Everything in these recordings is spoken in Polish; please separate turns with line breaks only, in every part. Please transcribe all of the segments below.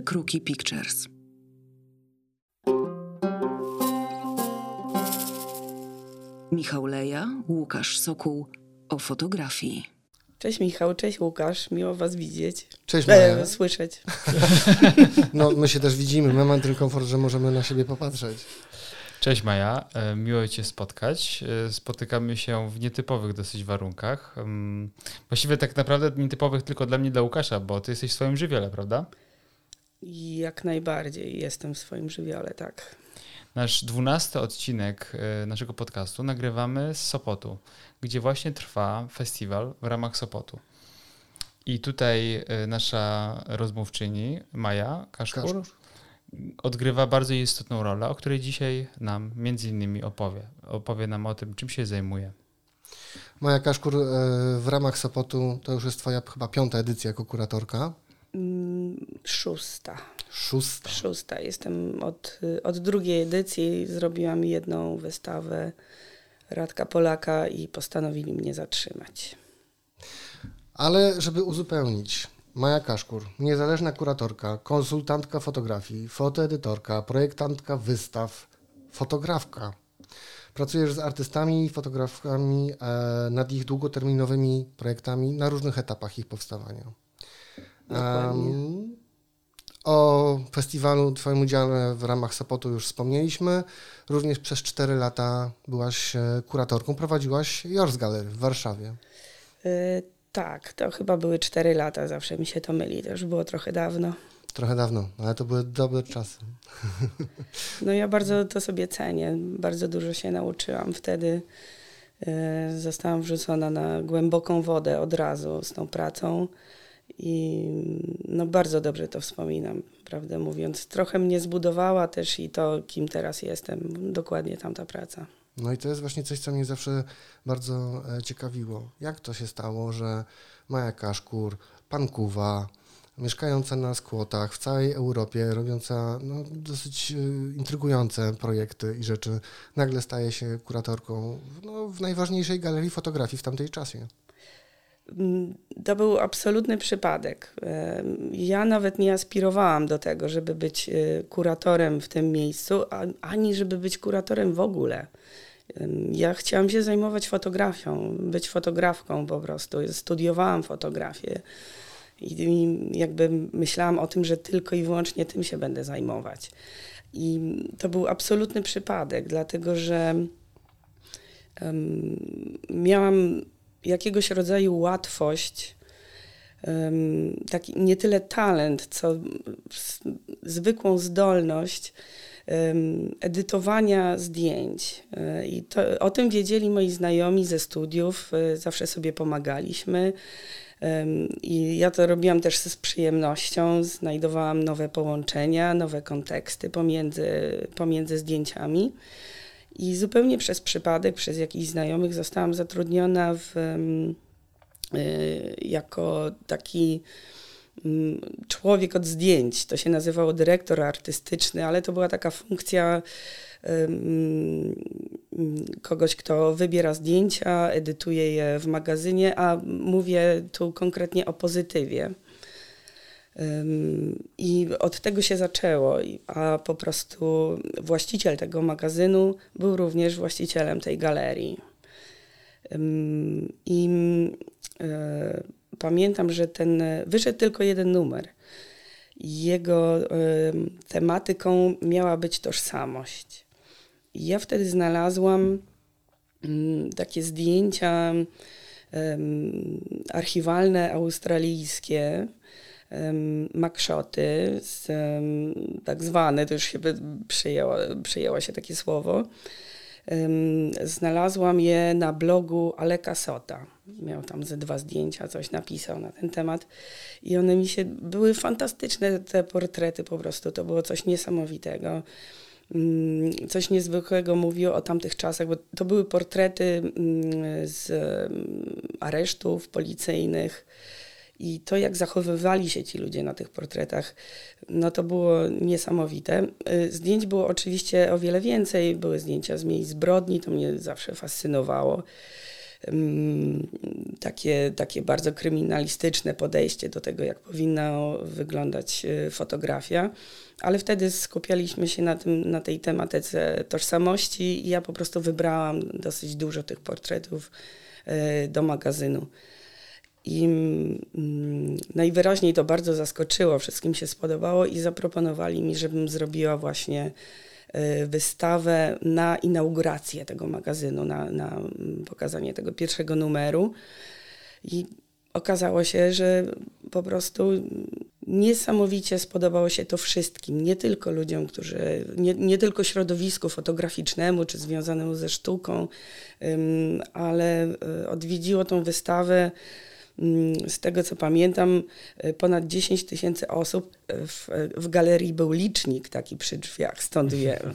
Trzy Kruki Pictures. Michał Leja, Łukasz Sokół o fotografii.
Cześć Michał, cześć Łukasz, miło Was widzieć.
Cześć Maja.
E, słyszeć.
No, my się też widzimy, my mamy ten komfort, że możemy na siebie popatrzeć.
Cześć Maja, e, miło Cię spotkać. E, spotykamy się w nietypowych dosyć warunkach. Mm, Właściwie tak naprawdę nietypowych tylko dla mnie, dla Łukasza, bo Ty jesteś w swoim żywiole, prawda?
Jak najbardziej jestem w swoim żywiole, tak.
Nasz dwunasty odcinek e, naszego podcastu nagrywamy z Sopotu, gdzie właśnie trwa festiwal w ramach Sopotu. I tutaj e, nasza rozmówczyni, Maja Kaszkur,
Kaszkur.
odgrywa bardzo istotną rolę, o której dzisiaj nam między innymi opowie. Opowie nam o tym, czym się zajmuje.
Maja Kaszkur, e, w ramach Sopotu to już jest twoja chyba piąta edycja jako kuratorka.
Mm, Szósta.
Szósta.
Szósta. Jestem od, od drugiej edycji. Zrobiłam jedną wystawę Radka Polaka i postanowili mnie zatrzymać.
Ale żeby uzupełnić, Maja Kaszkur, niezależna kuratorka, konsultantka fotografii, fotoedytorka, projektantka wystaw, fotografka. Pracujesz z artystami i fotografami e, nad ich długoterminowymi projektami na różnych etapach ich powstawania. Em, o festiwalu, Twoim udziale w ramach Sopotu już wspomnieliśmy. Również przez 4 lata byłaś e, kuratorką, prowadziłaś Jors Gallery w Warszawie.
Y, tak, to chyba były cztery lata, zawsze mi się to myli, to już było trochę dawno.
Trochę dawno, ale to były dobre czasy.
No ja bardzo to sobie cenię, bardzo dużo się nauczyłam wtedy. y, Zostałam wrzucona na głęboką wodę od razu z tą pracą i no bardzo dobrze to wspominam, prawdę mówiąc. Trochę mnie zbudowała też i to, kim teraz jestem, dokładnie tamta praca.
No i to jest właśnie coś, co mnie zawsze bardzo e, ciekawiło. Jak to się stało, że Maja Kaszkur, pan Kuwa, mieszkająca na skłotach w całej Europie, robiąca no, dosyć e, intrygujące projekty i rzeczy, nagle staje się kuratorką no, w najważniejszej galerii fotografii w tamtej czasie.
To był absolutny przypadek. Ja nawet nie aspirowałam do tego, żeby być e, kuratorem w tym miejscu, ani żeby być kuratorem w ogóle. Ja chciałam się zajmować fotografią, być fotografką po prostu. Studiowałam fotografię i jakby myślałam o tym, że tylko i wyłącznie tym się będę zajmować. I to był absolutny przypadek, dlatego że em, miałam jakiegoś rodzaju łatwość, taki nie tyle talent, co zwykłą zdolność edytowania zdjęć. E, I to, o tym wiedzieli moi znajomi ze studiów, e, zawsze sobie pomagaliśmy. I ja to robiłam też z przyjemnością, znajdowałam nowe połączenia, nowe konteksty pomiędzy, pomiędzy zdjęciami. I zupełnie przez przypadek, przez jakichś znajomych zostałam zatrudniona w, y, jako taki mm, człowiek od zdjęć. To się nazywało dyrektor artystyczny, ale to była taka funkcja kogoś, kto wybiera zdjęcia, edytuje je w magazynie, a mówię tu konkretnie o pozytywie. I od tego się zaczęło, a po prostu właściciel tego magazynu był również właścicielem tej galerii. I e, pamiętam, że ten wyszedł tylko jeden numer. Jego em, tematyką miała być tożsamość. I ja wtedy znalazłam takie zdjęcia archiwalne australijskie, makszoty, z, tak zwane, to już się przyjęło, przyjęło się takie słowo. Znalazłam je na blogu Aleka Sota. Miał tam ze dwa zdjęcia, coś napisał na ten temat. I one mi się były fantastyczne, te portrety po prostu. To było coś niesamowitego. Mm, Coś niezwykłego mówiło o tamtych czasach, bo to były portrety mm, z mm, aresztów policyjnych. I to, jak zachowywali się ci ludzie na tych portretach, no to było niesamowite. Y, Zdjęć było oczywiście o wiele więcej. Były zdjęcia z miejsc zbrodni, to mnie zawsze fascynowało. takie, takie bardzo kryminalistyczne podejście do tego, jak powinna wyglądać y, fotografia, ale wtedy skupialiśmy się na, tym, na tej tematyce tożsamości i ja po prostu wybrałam dosyć dużo tych portretów y, do magazynu. I mm, najwyraźniej to bardzo zaskoczyło, wszystkim się spodobało i zaproponowali mi, żebym zrobiła właśnie y, wystawę na inaugurację tego magazynu, na, na pokazanie tego pierwszego numeru. I okazało się, że po prostu niesamowicie spodobało się to wszystkim, nie tylko ludziom, którzy, nie, nie tylko środowisku fotograficznemu czy związanemu ze sztuką, ale y, odwiedziło tą wystawę Mm, z tego co pamiętam, e, ponad 10 tysięcy osób. W, w galerii był licznik taki przy drzwiach, stąd wiem.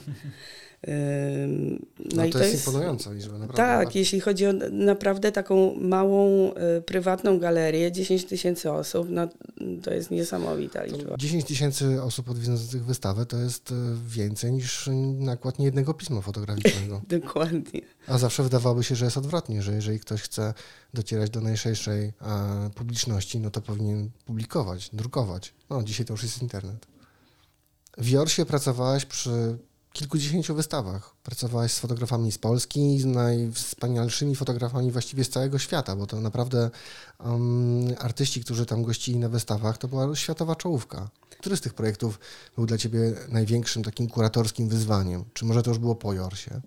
No, no i to, jest, jest imponująca liczba, naprawdę.
Tak, jeśli chodzi o naprawdę taką małą, y, prywatną galerię, 10 tysięcy osób, no to jest niesamowita liczba.
10 tysięcy osób odwiedzających wystawę to jest y, więcej niż nakład niejednego pisma fotograficznego.
Dokładnie.
A zawsze wydawałoby się, że jest odwrotnie, że jeżeli ktoś chce docierać do najszerszej publiczności, no to powinien publikować, drukować. No, dzisiaj to już jest internet. W Jorsie pracowałaś przy kilkudziesięciu wystawach. Pracowałaś z fotografami z Polski, z najwspanialszymi fotografami właściwie z całego świata, bo to naprawdę um, artyści, którzy tam gościli na wystawach, to była światowa czołówka. Który z tych projektów był dla Ciebie największym takim kuratorskim wyzwaniem? Czy może to już było po Jorsie?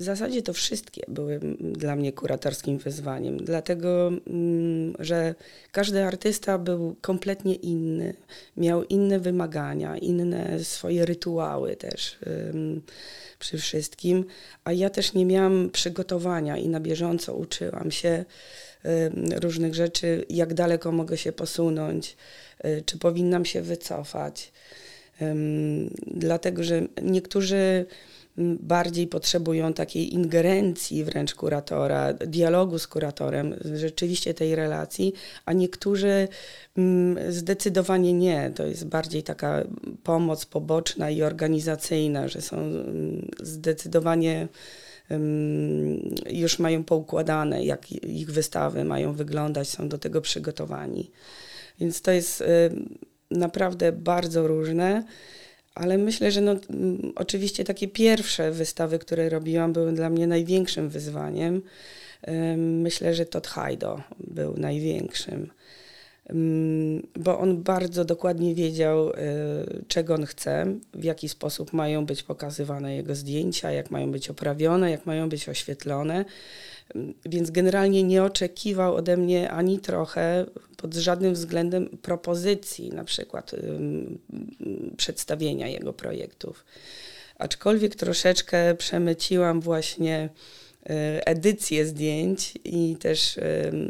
W zasadzie to wszystkie były dla mnie kuratorskim wyzwaniem, dlatego mm, że każdy artysta był kompletnie inny, miał inne wymagania, inne swoje rytuały też przy wszystkim, a ja też nie miałam przygotowania i na bieżąco uczyłam się różnych rzeczy, jak daleko mogę się posunąć, y, czy powinnam się wycofać. Dlatego, że niektórzy bardziej potrzebują takiej ingerencji wręcz kuratora, dialogu z kuratorem, rzeczywiście tej relacji, a niektórzy zdecydowanie nie. To jest bardziej taka pomoc poboczna i organizacyjna, że są zdecydowanie już mają poukładane, jak ich wystawy mają wyglądać, są do tego przygotowani. Więc to jest naprawdę bardzo różne. Ale myślę, że no, mm, oczywiście takie pierwsze wystawy, które robiłam, były dla mnie największym wyzwaniem. Myślę, że Todd Hajdo był największym, bo on bardzo dokładnie wiedział, y, czego on chce, w jaki sposób mają być pokazywane jego zdjęcia, jak mają być oprawione, jak mają być oświetlone. Więc generalnie nie oczekiwał ode mnie ani trochę pod żadnym względem propozycji, na przykład przedstawienia jego projektów. Aczkolwiek troszeczkę przemyciłam właśnie y, edycję zdjęć i też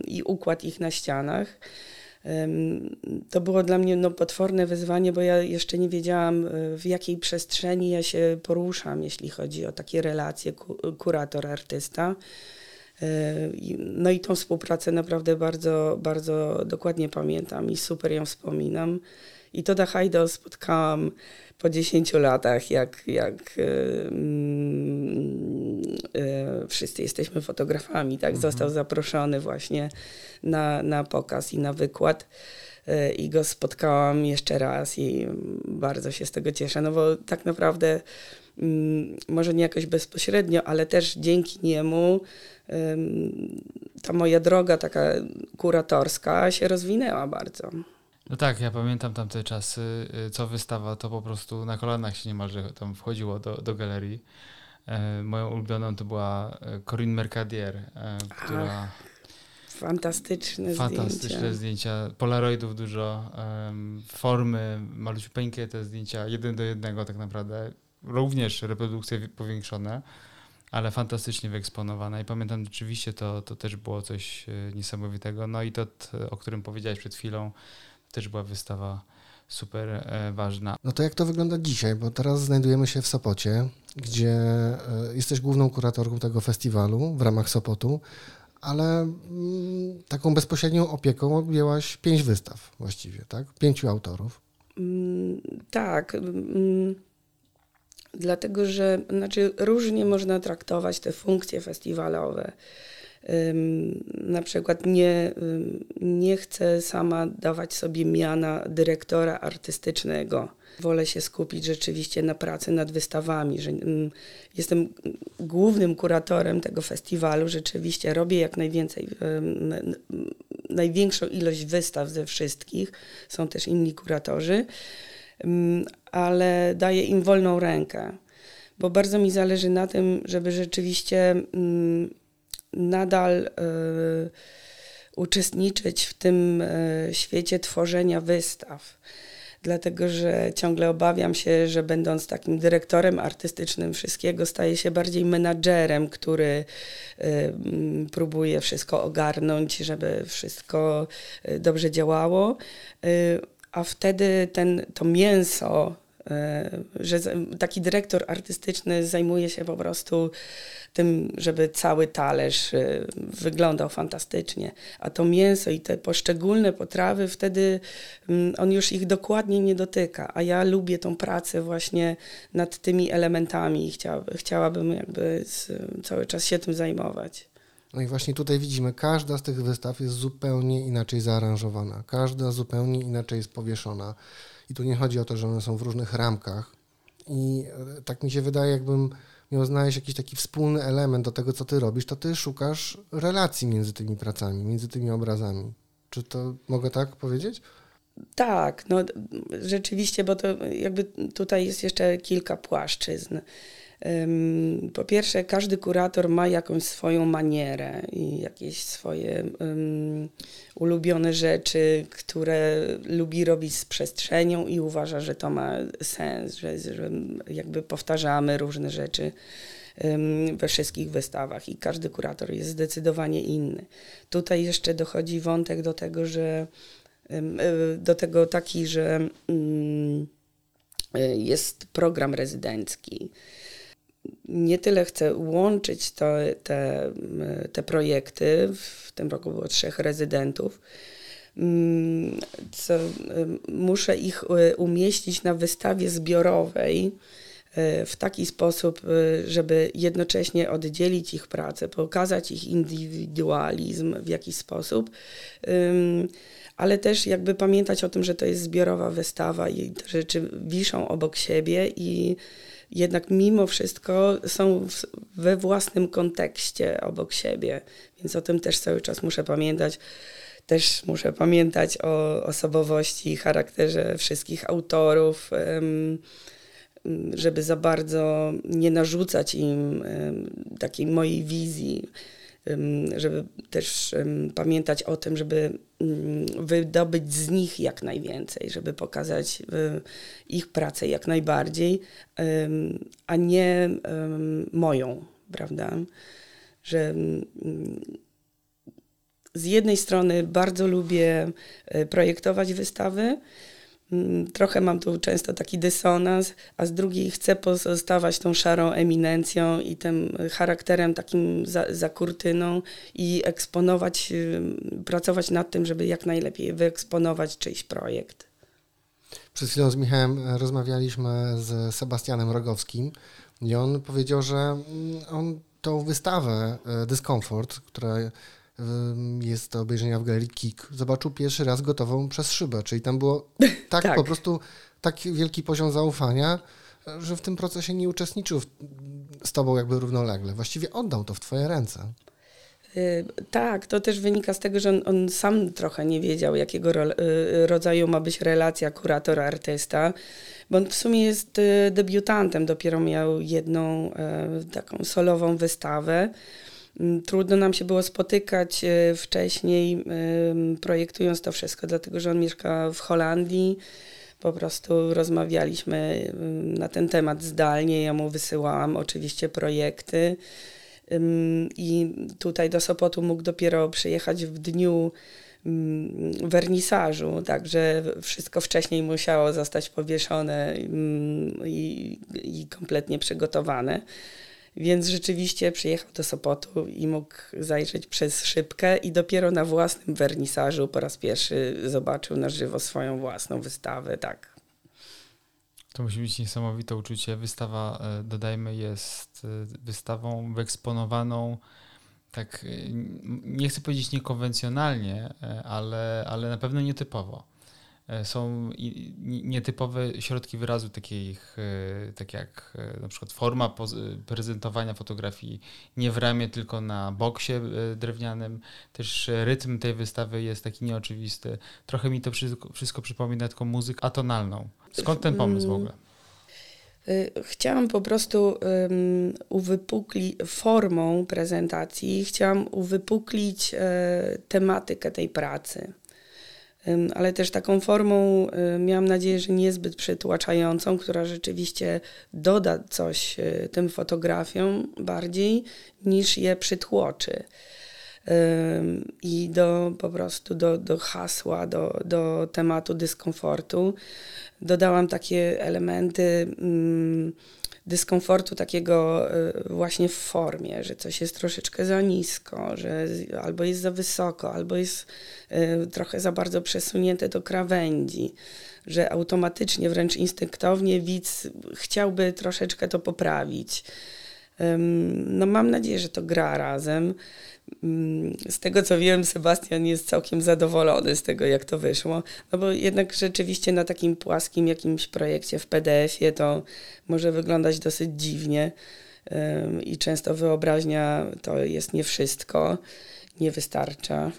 i układ ich na ścianach. To było dla mnie no, potworne wyzwanie, bo ja jeszcze nie wiedziałam, y, w jakiej przestrzeni ja się poruszam, jeśli chodzi o takie relacje kurator-artysta. No i tą współpracę naprawdę bardzo, bardzo dokładnie pamiętam i super ją wspominam. I Toda Hajdo spotkałam po 10 latach, jak, jak yy, yy, wszyscy jesteśmy fotografami, tak? Mhm. Został zaproszony właśnie na, na pokaz i na wykład. Yy, I go spotkałam jeszcze raz i bardzo się z tego cieszę, no bo tak naprawdę mm, może nie jakoś bezpośrednio, ale też dzięki niemu ta moja droga taka kuratorska się rozwinęła bardzo.
No tak, ja pamiętam tamte czasy, y, co wystawa, to po prostu na kolanach się niemalże tam wchodziło do, do galerii. E, moją ulubioną to była e, Corinne Mercadier, e, która... Ach,
fantastyczne,
fantastyczne zdjęcia. zdjęcia. Polaroidów dużo, formy, maluciupeńkie te zdjęcia, jeden do jednego tak naprawdę. Również reprodukcje powiększone ale fantastycznie wyeksponowana i pamiętam rzeczywiście to, to też było coś e, niesamowitego. No i to, o którym powiedziałeś przed chwilą, też była wystawa super e, ważna.
No to jak to wygląda dzisiaj? Bo teraz znajdujemy się w Sopocie, gdzie e, jesteś główną kuratorką tego festiwalu w ramach Sopotu, ale mm, taką bezpośrednią opieką objęłaś pięć wystaw właściwie, tak? Pięciu autorów.
Mm, tak. Mm, Dlatego, że znaczy różnie można traktować te funkcje festiwalowe. na przykład nie, nie chcę sama dawać sobie miana dyrektora artystycznego. Wolę się skupić rzeczywiście na pracy nad wystawami, że jestem głównym kuratorem tego festiwalu, rzeczywiście robię jak najwięcej, największą ilość wystaw ze wszystkich, są też inni kuratorzy, ale daję im wolną rękę, bo bardzo mi zależy na tym, żeby rzeczywiście nadal y, uczestniczyć w tym y, świecie tworzenia wystaw. Dlatego, że ciągle obawiam się, że będąc takim dyrektorem artystycznym wszystkiego, staje się bardziej menadżerem, który y, próbuje wszystko ogarnąć, żeby wszystko dobrze działało. A wtedy ten, to mięso E, że taki dyrektor artystyczny zajmuje się po prostu tym, żeby cały talerz e, wyglądał fantastycznie, a to mięso i te poszczególne potrawy, wtedy mm, on już ich dokładnie nie dotyka, a ja lubię tą pracę właśnie nad tymi elementami i chciałabym jakby cały czas się tym zajmować.
No i właśnie tutaj widzimy, każda z tych wystaw jest zupełnie inaczej zaaranżowana, każda zupełnie inaczej jest powieszona. I tu nie chodzi o to, że one są w różnych ramkach. I e, tak mi się wydaje, jakbym miał znaleźć jakiś taki wspólny element do tego, co ty robisz, to ty szukasz relacji między tymi pracami, między tymi obrazami. Czy to mogę tak powiedzieć?
Tak, no rzeczywiście, bo to jakby tutaj jest jeszcze kilka płaszczyzn. Po pierwsze, każdy kurator ma jakąś swoją manierę i jakieś swoje um, ulubione rzeczy, które lubi robić z przestrzenią i uważa, że to ma sens, że, że jakby powtarzamy różne rzeczy we wszystkich wystawach i każdy kurator jest zdecydowanie inny. Tutaj jeszcze dochodzi wątek do tego, że um, do tego taki, że mm, jest program rezydencki nie tyle chcę łączyć to, te, te projekty, w tym roku było trzech rezydentów, co muszę ich e, umieścić na wystawie zbiorowej e, w taki sposób, e, żeby jednocześnie oddzielić ich pracę, pokazać ich indywidualizm w jakiś sposób, ale też jakby pamiętać o tym, że to jest zbiorowa wystawa i te rzeczy wiszą obok siebie i jednak mimo wszystko są w, we własnym kontekście obok siebie, więc o tym też cały czas muszę pamiętać. Też muszę pamiętać o osobowości i charakterze wszystkich autorów, żeby za bardzo nie narzucać im takiej mojej wizji żeby też pamiętać o tym, żeby mm, wydobyć z nich jak najwięcej, żeby pokazać ich pracę jak najbardziej, a nie moją, prawda? Że mm, z jednej strony bardzo lubię y, projektować wystawy, trochę mam tu często taki dysonans, a z drugiej chcę pozostawać tą szarą eminencją i tym charakterem takim za, za kurtyną i eksponować, pracować nad tym, żeby jak najlepiej wyeksponować czyjś projekt.
Przed chwilą z Michałem rozmawialiśmy z Sebastianem Rogowskim i on powiedział, że mm, on tą wystawę e, Dyskomfort, która jest do obejrzenia w galerii Kik, zobaczył pierwszy raz gotową przez szybę, czyli tam było tak, tak. po prostu tak wielki poziom zaufania, że w tym procesie nie uczestniczył w, z tobą jakby równolegle. Właściwie oddał to w twoje ręce.
Yy, tak, to też wynika z tego, że on, on sam trochę nie wiedział, jakiego ro, yy, rodzaju ma być relacja kurator-artysta, bo on w sumie jest yy, debiutantem, dopiero miał jedną taką solową wystawę. Mm, trudno nam się było spotykać e, wcześniej, projektując to wszystko, dlatego że on mieszka w Holandii. Po prostu rozmawialiśmy na ten temat zdalnie. Ja mu wysyłałam oczywiście projekty. I tutaj do Sopotu mógł dopiero przyjechać w dniu wernisażu, także wszystko wcześniej musiało zostać powieszone i, i kompletnie przygotowane. Więc rzeczywiście przyjechał do Sopotu i mógł zajrzeć przez szybkę i dopiero na własnym wernisażu po raz pierwszy zobaczył na żywo swoją własną wystawę, tak.
To musi być niesamowite uczucie. Wystawa, e, dodajmy, jest e, wystawą wyeksponowaną tak, y, nie chcę powiedzieć niekonwencjonalnie, e, ale, ale na pewno nietypowo. E, są nietypowe środki wyrazu, takich, e, tak jak na przykład forma prezentowania fotografii nie w ramie, tylko na boksie drewnianym. Też rytm tej wystawy jest taki nieoczywisty. Trochę mi to wszystko, wszystko przypomina taką muzykę atonalną. Skąd ten pomysł w ogóle?
Y, chciałam po prostu um, uwypuklić formą prezentacji, chciałam uwypuklić e, tematykę tej pracy. Ale też taką formą um, miałam nadzieję, że niezbyt przytłaczającą, która rzeczywiście doda coś e, tym fotografiom bardziej niż je przytłoczy i do po prostu do, do hasła, do, do tematu dyskomfortu. Dodałam takie elementy mm, dyskomfortu takiego y, właśnie w formie, że coś jest troszeczkę za nisko, że albo jest za wysoko, albo jest y, trochę za bardzo przesunięte do krawędzi, że automatycznie, wręcz instynktownie widz chciałby troszeczkę to poprawić. No mam nadzieję, że to gra razem. Z tego co wiem, Sebastian jest całkiem zadowolony z tego, jak to wyszło. No bo jednak rzeczywiście na takim płaskim jakimś projekcie w PDF-ie to może wyglądać dosyć dziwnie i często wyobraźnia to jest nie wszystko, nie wystarcza,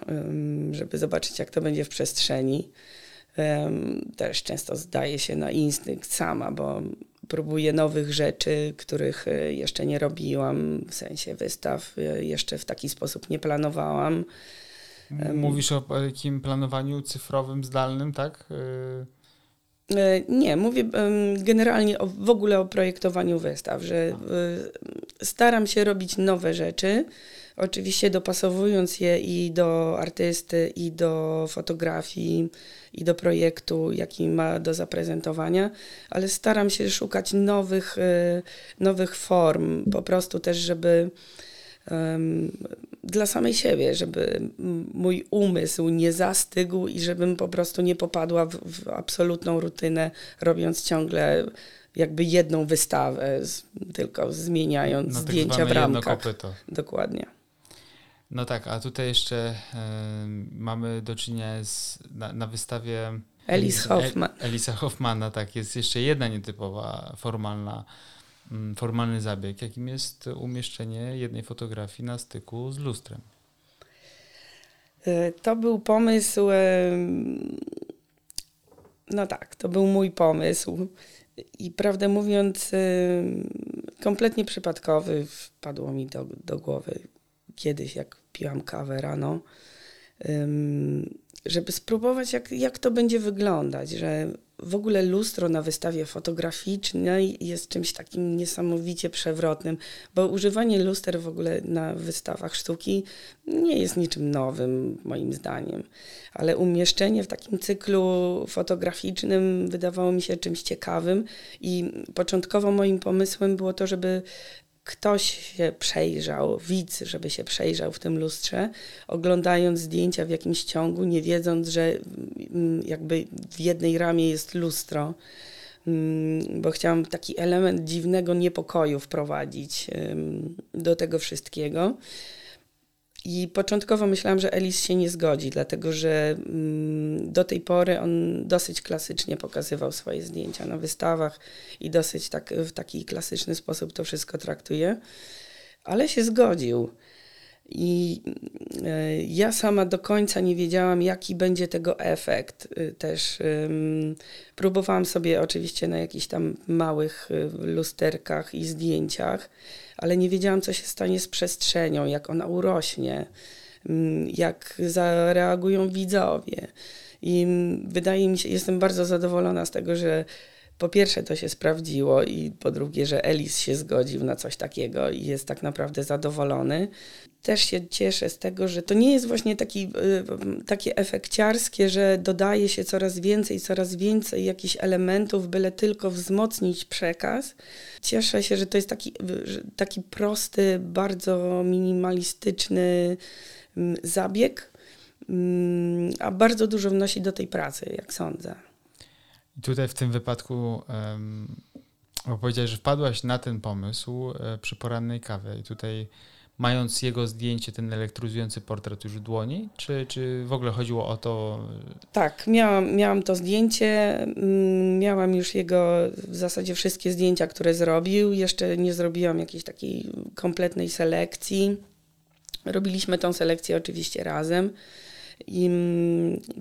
żeby zobaczyć, jak to będzie w przestrzeni. Też często zdaje się na instynkt sama, bo próbuję nowych rzeczy, których e, jeszcze nie robiłam, w sensie wystaw e, jeszcze w taki sposób nie planowałam.
Mówisz o takim planowaniu cyfrowym, zdalnym, tak?
E, nie, mówię generalnie o, w ogóle o projektowaniu wystaw, że staram się robić nowe rzeczy, oczywiście dopasowując je i do artysty, i do fotografii, i do projektu, jaki ma do zaprezentowania, ale staram się szukać nowych, e, nowych form, po prostu też, żeby um, dla samej siebie, żeby mój umysł nie zastygł i żebym po prostu nie popadła w, w absolutną rutynę, robiąc ciągle jakby jedną wystawę, z, tylko zmieniając no, tak zdjęcia w ramkach. Dokładnie.
No tak, a tutaj jeszcze y, mamy do czynienia z, na, na wystawie
Elis Hoffman.
E, Elisa Hoffmana, tak, jest jeszcze jedna nietypowa formalna, formalny zabieg, jakim jest umieszczenie jednej fotografii na styku z lustrem.
E, to był pomysł, no tak, to był mój pomysł i prawdę mówiąc kompletnie przypadkowy wpadło mi do, do głowy kiedyś, jak piłam kawę rano, żeby spróbować, jak, jak to będzie wyglądać, że w ogóle lustro na wystawie fotograficznej jest czymś takim niesamowicie przewrotnym, bo używanie luster w ogóle na wystawach sztuki nie jest niczym nowym, moim zdaniem. Ale umieszczenie w takim cyklu fotograficznym wydawało mi się czymś ciekawym i początkowo moim pomysłem było to, żeby ktoś się przejrzał, widz, żeby się przejrzał w tym lustrze, oglądając zdjęcia w jakimś ciągu, nie wiedząc, że mm, jakby w jednej ramie jest lustro, mm, bo chciałam taki element dziwnego niepokoju wprowadzić do tego wszystkiego. I początkowo myślałam, że Elis się nie zgodzi, dlatego że mm, do tej pory on dosyć klasycznie pokazywał swoje zdjęcia na wystawach i dosyć tak, w taki klasyczny sposób to wszystko traktuje, ale się zgodził. I e, ja sama do końca nie wiedziałam, jaki będzie tego efekt. Y, też próbowałam sobie oczywiście na jakichś tam małych y, lusterkach i zdjęciach, ale nie wiedziałam, co się stanie z przestrzenią, jak ona urośnie, mm, jak zareagują widzowie. I mm, wydaje mi się, jestem bardzo zadowolona z tego, że po pierwsze to się sprawdziło i po drugie, że Elis się zgodził na coś takiego i jest tak naprawdę zadowolony. Też się cieszę z tego, że to nie jest właśnie taki, y, takie efekciarskie, że dodaje się coraz więcej, coraz więcej jakichś elementów, byle tylko wzmocnić przekaz. Cieszę się, że to jest taki, taki prosty, bardzo minimalistyczny mm, zabieg, mm, a bardzo dużo wnosi do tej pracy, jak sądzę.
Tutaj w tym wypadku um, powiedziałeś, że wpadłaś na ten pomysł e, przy porannej kawie i tutaj mając jego zdjęcie, ten elektryzujący portret już w dłoni? Czy, czy w ogóle chodziło o to?
Tak, miałam, miałam to zdjęcie, mm, miałam już jego w zasadzie wszystkie zdjęcia, które zrobił. Jeszcze nie zrobiłam jakiejś takiej kompletnej selekcji. Robiliśmy tą selekcję oczywiście razem. I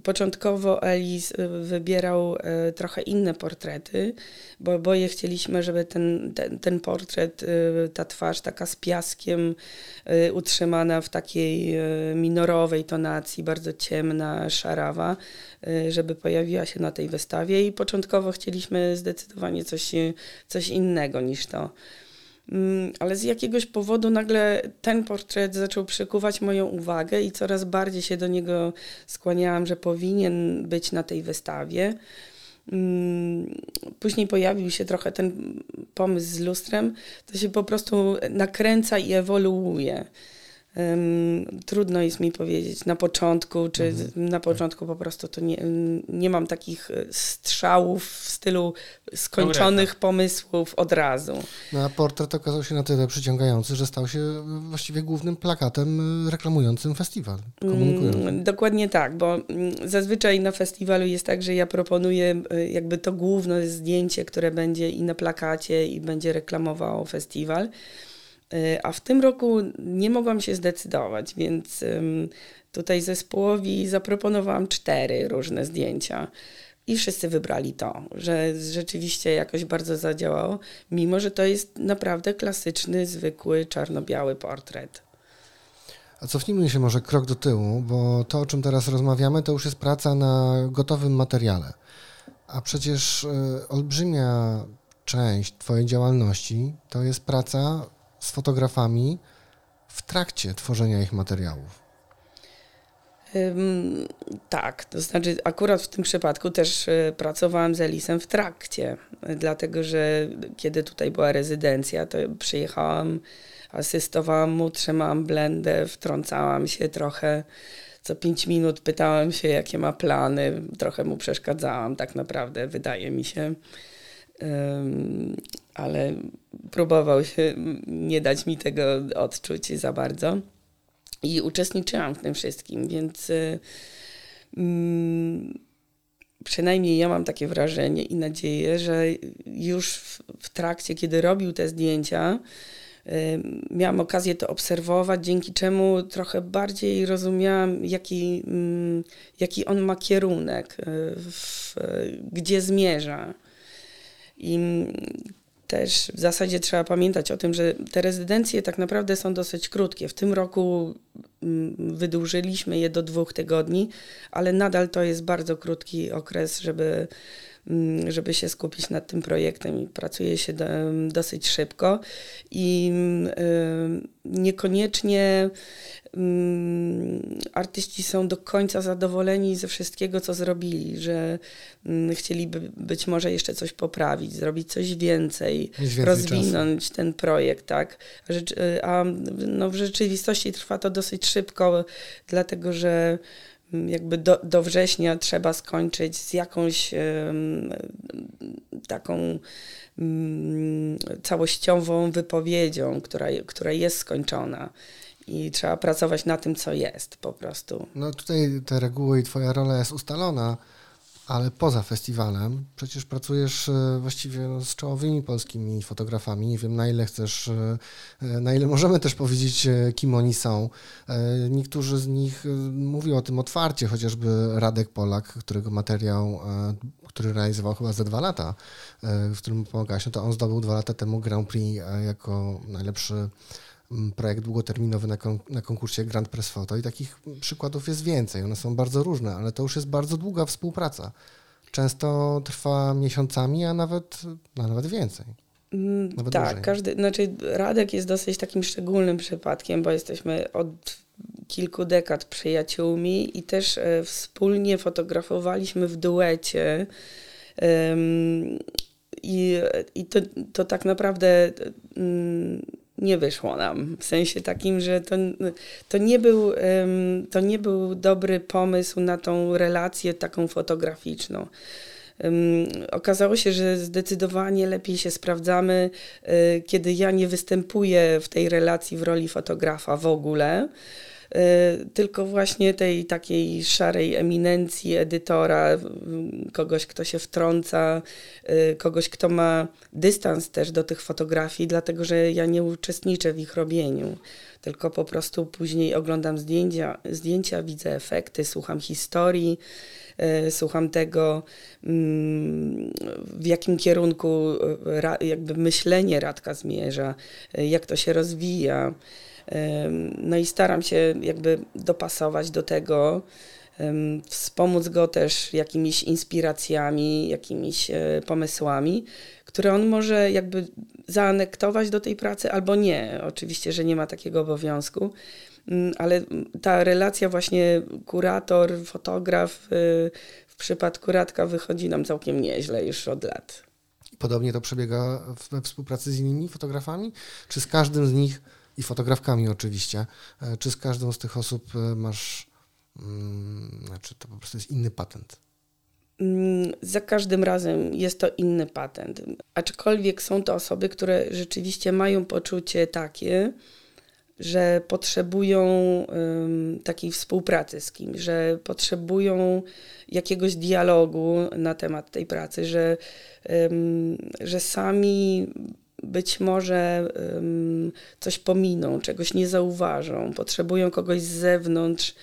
początkowo Elis y, wybierał y, trochę inne portrety, bo oboje chcieliśmy, żeby ten, ten, ten portret, y, ta twarz taka z piaskiem utrzymana w takiej minorowej tonacji, bardzo ciemna, szarawa, żeby pojawiła się na tej wystawie. I początkowo chcieliśmy zdecydowanie coś, coś innego niż to. Mm, ale z jakiegoś powodu nagle ten portret zaczął przykuwać moją uwagę i coraz bardziej się do niego skłaniałam, że powinien być na tej wystawie. Mm, później pojawił się trochę ten pomysł z lustrem, to się po prostu nakręca i ewoluuje. Um, trudno jest mi powiedzieć na początku, czy mhm. na początku po prostu to nie, nie mam takich e, strzałów w stylu skończonych pomysłów od razu.
No a portret okazał się na tyle przyciągający, że stał się właściwie głównym plakatem e, reklamującym festiwal.
Mm, dokładnie tak, bo mm, zazwyczaj na festiwalu jest tak, że ja proponuję e, jakby to główne zdjęcie, które będzie i na plakacie i będzie reklamowało festiwal. Y, a w tym roku nie mogłam się zdecydować, więc tutaj zespołowi zaproponowałam cztery różne zdjęcia. I wszyscy wybrali to, że rzeczywiście jakoś bardzo zadziałało, mimo że to jest naprawdę klasyczny, zwykły, czarno-biały portret.
A cofnijmy się może krok do tyłu, bo to, o czym teraz rozmawiamy, to już jest praca na gotowym materiale. A przecież y, olbrzymia część Twojej działalności to jest praca z fotografami w trakcie tworzenia ich materiałów.
Tak, to znaczy akurat w tym przypadku też y, pracowałam z Elisem w trakcie, dlatego że kiedy tutaj była rezydencja, to przyjechałam, asystowałam mu, trzymałam blendę, wtrącałam się trochę. Co pięć minut pytałam się, jakie ma plany, trochę mu przeszkadzałam, tak naprawdę, wydaje mi się ale próbował się nie dać mi tego odczuć za bardzo. I uczestniczyłam w tym wszystkim, więc y, mm, przynajmniej ja mam takie wrażenie i nadzieję, że już w, w trakcie, kiedy robił te zdjęcia, y, miałam okazję to obserwować, dzięki czemu trochę bardziej rozumiałam, jaki, mm, jaki on ma kierunek, y, w, gdzie zmierza. I też w zasadzie trzeba pamiętać o tym, że te rezydencje tak naprawdę są dosyć krótkie. W tym roku mm, wydłużyliśmy je do dwóch tygodni, ale nadal to jest bardzo krótki okres, żeby, żeby się skupić nad tym projektem i pracuje się do, dosyć szybko i y, niekoniecznie Mm, artyści są do końca zadowoleni ze wszystkiego, co zrobili, że mm, chcieliby być może jeszcze coś poprawić, zrobić coś więcej, rozwinąć czasu. ten projekt, tak. A no, w rzeczywistości trwa to dosyć szybko, dlatego że mm, jakby do, do września trzeba skończyć z jakąś taką um, całościową wypowiedzią, która, która jest skończona i trzeba pracować na tym, co jest po prostu.
No tutaj te reguły i twoja rola jest ustalona, ale poza festiwalem przecież pracujesz e, właściwie no, z czołowymi polskimi fotografami. Nie wiem, na ile chcesz, e, e, na ile możemy też powiedzieć, kim oni są. Niektórzy z nich mówią o tym otwarcie, chociażby Radek Polak, którego materiał, który realizował chyba za dwa lata, w którym pomagałeś, no to on zdobył dwa lata temu Grand Prix jako najlepszy projekt długoterminowy na, kon na konkursie Grand Press Photo i takich przykładów jest więcej. One są bardzo różne, ale to już jest bardzo długa współpraca. Często trwa miesiącami, a nawet, a nawet więcej.
Mm, nawet tak, dłużej. każdy, znaczy Radek jest dosyć takim szczególnym przypadkiem, bo jesteśmy od kilku dekad przyjaciółmi i też e, wspólnie fotografowaliśmy w duecie. Um, I i to, to tak naprawdę um, nie wyszło nam. W sensie takim, że to, to, nie był, to nie był dobry pomysł na tą relację taką fotograficzną. Okazało się, że zdecydowanie lepiej się sprawdzamy, y, kiedy ja nie występuję w tej relacji w roli fotografa w ogóle tylko właśnie tej takiej szarej eminencji edytora, kogoś, kto się wtrąca, y, kogoś, kto ma dystans też do tych fotografii, dlatego że ja nie uczestniczę w ich robieniu, tylko po prostu później oglądam zdjęcia, zdjęcia widzę efekty, słucham historii. Słucham tego, mm, w jakim kierunku jakby myślenie Radka zmierza, jak to się rozwija. No i staram się jakby dopasować do tego, wspomóc go też jakimiś inspiracjami, jakimiś pomysłami, które on może jakby zaanektować do tej pracy albo nie. Oczywiście, że nie ma takiego obowiązku, Mm, ale ta relacja właśnie kurator, fotograf y, w przypadku Radka wychodzi nam całkiem nieźle już od lat.
Podobnie to przebiega we współpracy z innymi fotografami? Czy z każdym z nich, i fotografkami oczywiście, e, czy z każdą z tych osób e, masz, hmm, znaczy to po prostu jest inny patent?
Mm, za każdym razem jest to inny patent. Aczkolwiek są to osoby, które rzeczywiście mają poczucie takie, że potrzebują um, takiej współpracy z kimś, że potrzebują jakiegoś dialogu na temat tej pracy, że, um, że sami być może um, coś pominą, czegoś nie zauważą, potrzebują kogoś z zewnątrz,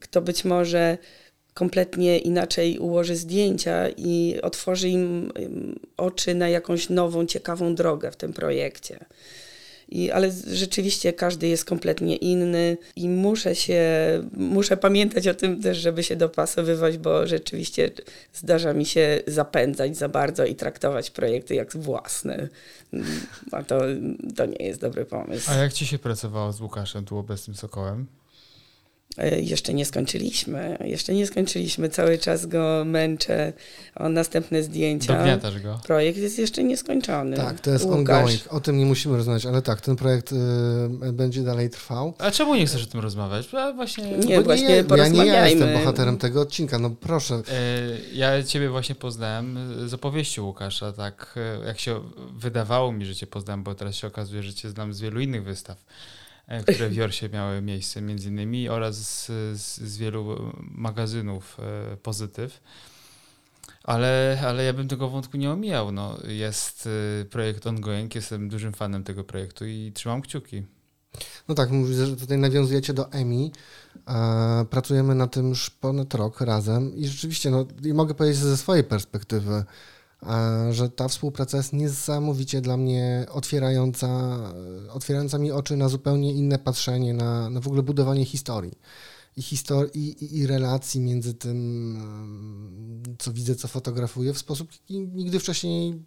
kto być może kompletnie inaczej ułoży zdjęcia i otworzy im oczy na jakąś nową, ciekawą drogę w tym projekcie. I, ale rzeczywiście każdy jest kompletnie inny i muszę się, muszę pamiętać o tym też, żeby się dopasowywać, bo rzeczywiście zdarza mi się zapędzać za bardzo i traktować projekty jak własne. A to, to nie jest dobry pomysł.
A jak ci się pracowało z Łukaszem, tu obecnym Sokołem?
E, jeszcze nie skończyliśmy. Jeszcze nie skończyliśmy. Cały czas go męczę o następne zdjęcia.
Dogniatasz go.
Projekt jest jeszcze nieskończony.
Tak, to jest Łukasz. ongoing. O tym nie musimy rozmawiać, ale tak, ten projekt y, będzie dalej trwał.
A czemu nie chcesz o tym rozmawiać? Ja właśnie...
Nie, Bo właśnie
nie, Ja nie ja jestem bohaterem tego odcinka, no proszę.
E, ja ciebie właśnie poznałem z opowieści Łukasza, tak e, jak się wydawało mi, że cię poznałem, bo teraz się okazuje, że cię znam z wielu innych wystaw. E, które w Jorsie miały miejsce między innymi oraz z, z, wielu magazynów e, pozytyw. Ale, ale ja bym tego wątku nie omijał. No, jest e, projekt ongoing, jestem dużym fanem tego projektu i trzymam kciuki.
No tak, mówisz, że tutaj nawiązujecie do EMI. Pracujemy na tym już ponad rok razem i rzeczywiście, no, i mogę powiedzieć ze swojej perspektywy, że ta współpraca jest niesamowicie dla mnie otwierająca, otwierająca mi oczy na zupełnie inne patrzenie, na, na w ogóle budowanie historii. I, histor- i, i, relacji między tym, co widzę, co fotografuję, w sposób, jaki nigdy wcześniej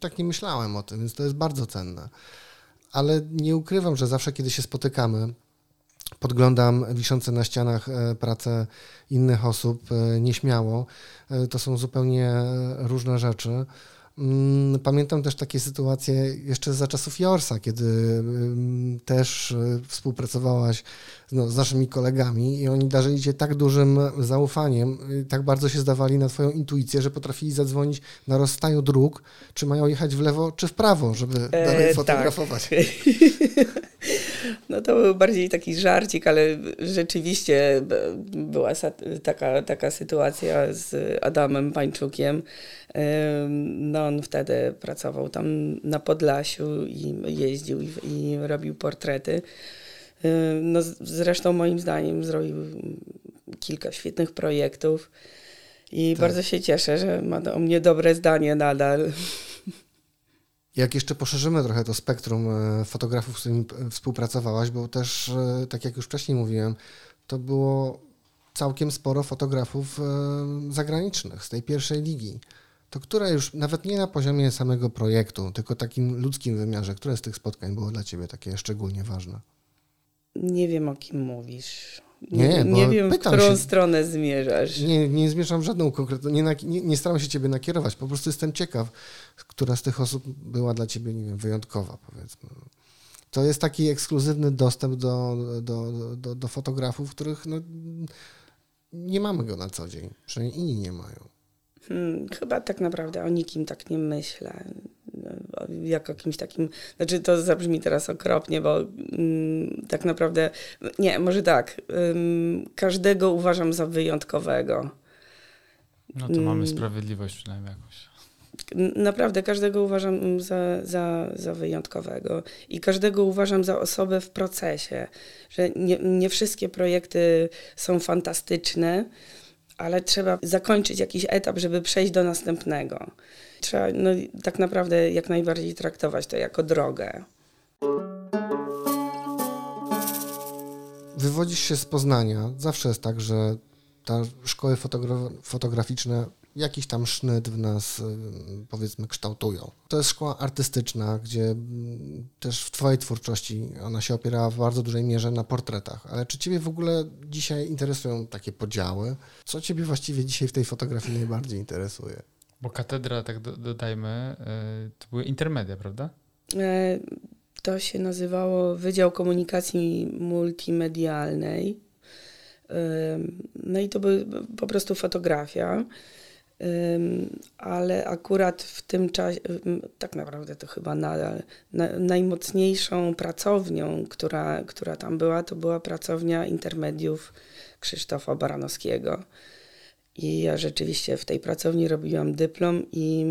tak nie myślałem o tym, więc to jest bardzo cenne. Ale nie ukrywam, że zawsze, kiedy się spotykamy, podglądam wiszące na ścianach e, prace innych osób e, nieśmiało. E, to są zupełnie różne rzeczy. Mm, pamiętam też takie sytuacje jeszcze za czasów Jorsa, kiedy mm, też współpracowałaś no, z naszymi kolegami i oni darzyli cię tak dużym zaufaniem, tak bardzo się zdawali na twoją intuicję, że potrafili zadzwonić na rozstaju dróg, czy mają jechać w lewo, czy w prawo, żeby dalej tak. fotografować. Tak.
No to był bardziej taki żarcik, ale rzeczywiście była taka, taka sytuacja z Adamem Pańczukiem. No on wtedy pracował tam na Podlasiu i jeździł i, i robił portrety. No zresztą moim zdaniem zrobił kilka świetnych projektów i tak. bardzo się cieszę, że ma o mnie dobre zdanie nadal.
Jak jeszcze poszerzymy trochę to spektrum e, fotografów, z którymi współpracowałaś, bo też, e, tak jak już wcześniej mówiłem, to było całkiem sporo fotografów e, zagranicznych z tej pierwszej ligi. To które już nawet nie na poziomie samego projektu, tylko takim ludzkim wymiarze, które z tych spotkań było dla Ciebie takie szczególnie ważne?
Nie wiem, o kim mówisz. Nie, nie wiem, w którą się, stronę zmierzasz.
Nie, nie zmierzam w żadną konkretną, nie, nie, nie staram się ciebie nakierować, po prostu jestem ciekaw, która z tych osób była dla ciebie, nie wiem, wyjątkowa, powiedzmy. To jest taki ekskluzywny dostęp do, do, do, do fotografów, których no, nie mamy go na co dzień, przynajmniej inni nie mają.
Hmm, chyba tak naprawdę o nikim tak nie myślę. Jak o kimś takim, znaczy to zabrzmi teraz okropnie, bo mm, tak naprawdę, nie, może tak, ym, każdego uważam za wyjątkowego.
No to mamy sprawiedliwość przynajmniej jakąś.
Naprawdę każdego uważam za, za, za wyjątkowego i każdego uważam za osobę w procesie, że nie, nie wszystkie projekty są fantastyczne, ale trzeba zakończyć jakiś etap, żeby przejść do następnego. Trzeba no, tak naprawdę jak najbardziej traktować to jako drogę.
Wywodzisz się z Poznania. Zawsze jest tak, że ta szkoły fotogra- fotograficzne jakiś tam sznyt w nas, y, powiedzmy, kształtują. To jest szkoła artystyczna, gdzie mm, też w Twojej twórczości ona się opiera w bardzo dużej mierze na portretach. Ale czy Ciebie w ogóle dzisiaj interesują takie podziały? Co Ciebie właściwie dzisiaj w tej fotografii najbardziej interesuje?
Bo katedra, tak do, dodajmy, y, to były intermedia, prawda?
E, to się nazywało Wydział Komunikacji Multimedialnej. No i to by po prostu fotografia ale akurat w tym czasie, tak naprawdę to chyba nadal, na, najmocniejszą pracownią, która, która tam była, to była pracownia intermediów Krzysztofa Baranowskiego. I ja rzeczywiście w tej pracowni robiłam dyplom i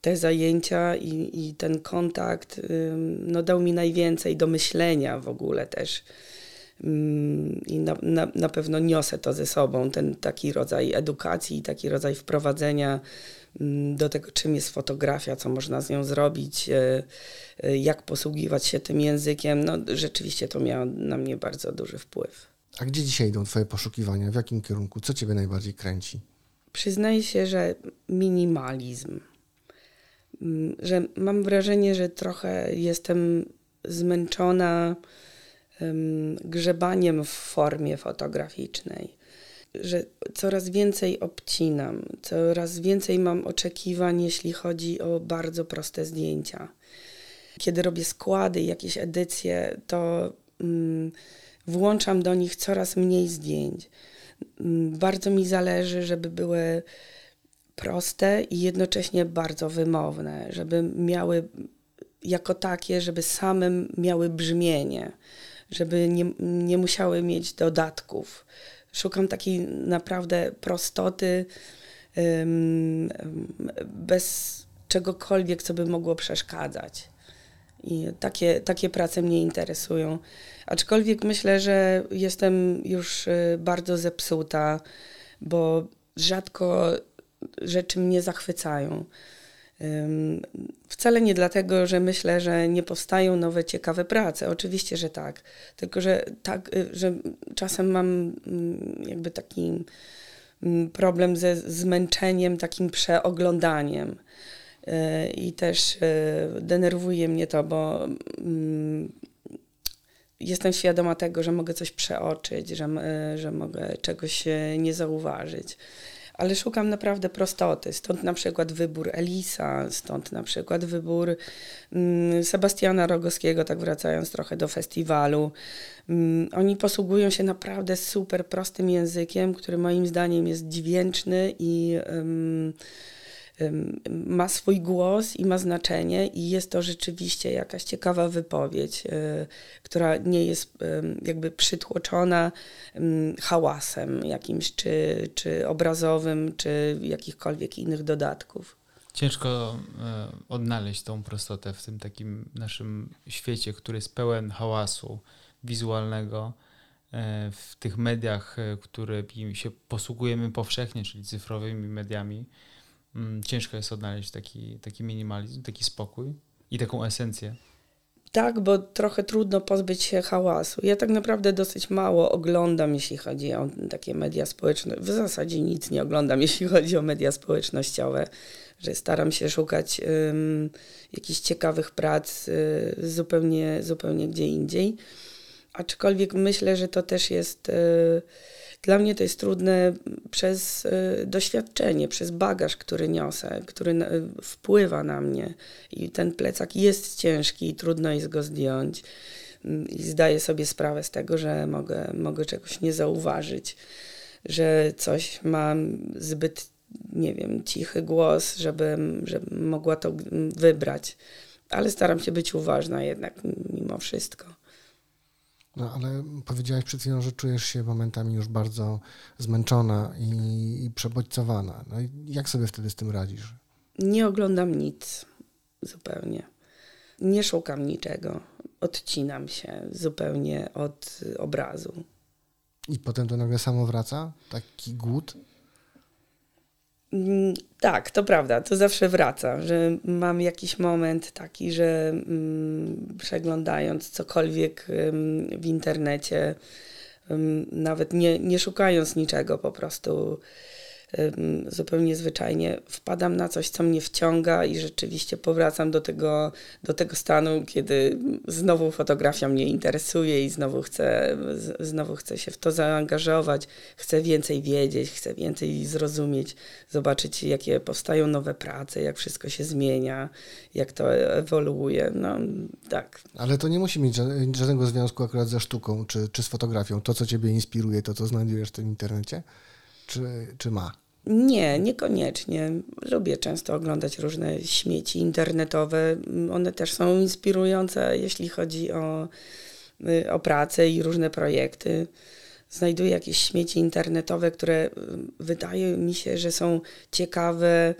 te zajęcia i, i ten kontakt no, dał mi najwięcej do myślenia w ogóle też i na, na, na pewno niosę to ze sobą, ten taki rodzaj edukacji, taki rodzaj wprowadzenia mm, do tego, czym jest fotografia, co można z nią zrobić, e, e, jak posługiwać się tym językiem. No, rzeczywiście to miało na mnie bardzo duży wpływ.
A gdzie dzisiaj idą Twoje poszukiwania? W jakim kierunku? Co Ciebie najbardziej kręci?
Przyznaję się, że minimalizm. Mm, że mam wrażenie, że trochę jestem zmęczona grzebaniem w formie fotograficznej, że coraz więcej obcinam, coraz więcej mam oczekiwań, jeśli chodzi o bardzo proste zdjęcia. Kiedy robię składy, jakieś edycje, to um, włączam do nich coraz mniej zdjęć. Um, bardzo mi zależy, żeby były proste i jednocześnie bardzo wymowne, żeby miały jako takie, żeby same miały brzmienie żeby nie, nie musiały mieć dodatków. Szukam takiej naprawdę prostoty, bez czegokolwiek, co by mogło przeszkadzać. I takie, takie prace mnie interesują. Aczkolwiek myślę, że jestem już y, bardzo zepsuta, bo rzadko rzeczy mnie zachwycają. Wcale nie dlatego, że myślę, że nie powstają nowe, ciekawe prace. Oczywiście, że tak. Tylko, że, tak, y, że czasem mam mm, jakby taki mm, problem ze zmęczeniem, takim przeoglądaniem. I też y, denerwuje mnie to, bo mm, jestem świadoma tego, że mogę coś przeoczyć, że, że mogę czegoś nie zauważyć ale szukam naprawdę prostoty. Stąd na przykład wybór Elisa, stąd na przykład wybór mm, Sebastiana Rogowskiego, tak wracając trochę do festiwalu. Mm, oni posługują się naprawdę super prostym językiem, który moim zdaniem jest dźwięczny i ma swój głos i ma znaczenie, i jest to rzeczywiście jakaś ciekawa wypowiedź, e, która nie jest jakby przytłoczona hałasem jakimś, czy, czy obrazowym, czy jakichkolwiek innych dodatków.
Ciężko e, odnaleźć tą prostotę w tym takim naszym świecie, który jest pełen hałasu wizualnego, e, w tych mediach, którymi się posługujemy powszechnie, czyli cyfrowymi mediami ciężko jest odnaleźć taki, taki minimalizm, taki spokój i taką esencję.
Tak, bo trochę trudno pozbyć się hałasu. Ja tak naprawdę dosyć mało oglądam, jeśli chodzi o takie media społeczne. W zasadzie nic nie oglądam, jeśli chodzi o media społecznościowe, że staram się szukać um, jakichś ciekawych prac y, zupełnie, zupełnie gdzie indziej. Aczkolwiek myślę, że to też jest. Y, dla mnie to jest trudne przez y, doświadczenie, przez bagaż, który niosę, który wpływa na mnie. I ten plecak jest ciężki i trudno jest go zdjąć. Mm, I zdaję sobie sprawę z tego, że mogę, mogę czegoś nie zauważyć, że coś mam zbyt nie wiem, cichy głos, żebym, żebym mogła to wybrać. Ale staram się być uważna jednak mimo wszystko.
No ale powiedziałaś przed chwilą, że czujesz się momentami już bardzo zmęczona i, i przebodźcowana. No i jak sobie wtedy z tym radzisz?
Nie oglądam nic zupełnie. Nie szukam niczego. Odcinam się zupełnie od obrazu.
I potem to nagle samo wraca? Taki głód?
Mm, tak, to prawda, to zawsze wraca, że mam jakiś moment taki, że mm, przeglądając cokolwiek w internecie, nawet nie, nie szukając niczego, po prostu zupełnie zwyczajnie wpadam na coś, co mnie wciąga i rzeczywiście powracam do tego, do tego stanu, kiedy znowu fotografia mnie interesuje i znowu chcę, znowu chcę się w to zaangażować, chcę więcej wiedzieć, chcę więcej zrozumieć, zobaczyć, jakie powstają nowe prace, jak wszystko się zmienia, jak to ewoluuje. No tak.
Ale to nie musi mieć żadnego związku akurat ze sztuką czy, czy z fotografią. To, co ciebie inspiruje, to, co znajdujesz w tym internecie? Czy, czy ma?
Nie, niekoniecznie. Lubię często oglądać różne śmieci internetowe. One też są inspirujące, jeśli chodzi o, y, o pracę i różne projekty. Znajduję jakieś śmieci internetowe, które y, wydaje mi się, że są ciekawe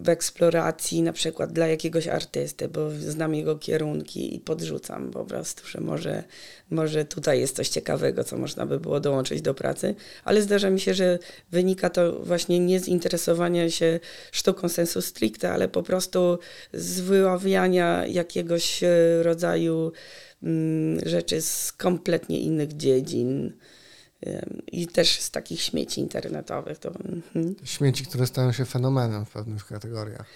w eksploracji na przykład dla jakiegoś artysty, bo znam jego kierunki i podrzucam po prostu, że może, może tutaj jest coś ciekawego, co można by było dołączyć do pracy, ale zdarza mi się, że wynika to właśnie nie z interesowania się sztuką sensu stricte, ale po prostu z wyławiania jakiegoś e, rodzaju mm, rzeczy z kompletnie innych dziedzin i też z takich śmieci internetowych. To,
mhm. Śmieci, które stają się fenomenem w pewnych kategoriach.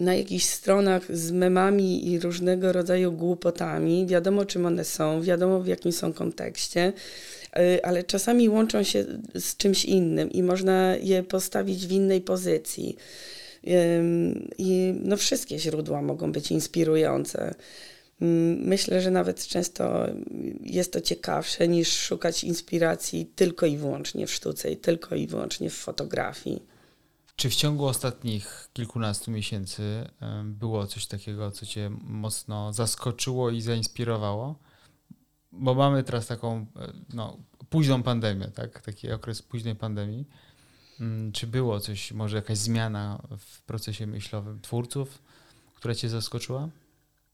Na jakichś stronach z memami i różnego rodzaju głupotami, wiadomo czym one są, wiadomo w jakim są kontekście, y, ale czasami łączą się z czymś innym i można je postawić w innej pozycji. I no, wszystkie źródła mogą być inspirujące. Myślę, że nawet często jest to ciekawsze niż szukać inspiracji tylko i wyłącznie w sztuce i tylko i wyłącznie w fotografii.
Czy w ciągu ostatnich kilkunastu miesięcy było coś takiego, co Cię mocno zaskoczyło i zainspirowało? Bo mamy teraz taką e, no, późną pandemię, tak? taki okres późnej pandemii. Czy było coś, może jakaś zmiana w procesie myślowym twórców, która Cię zaskoczyła?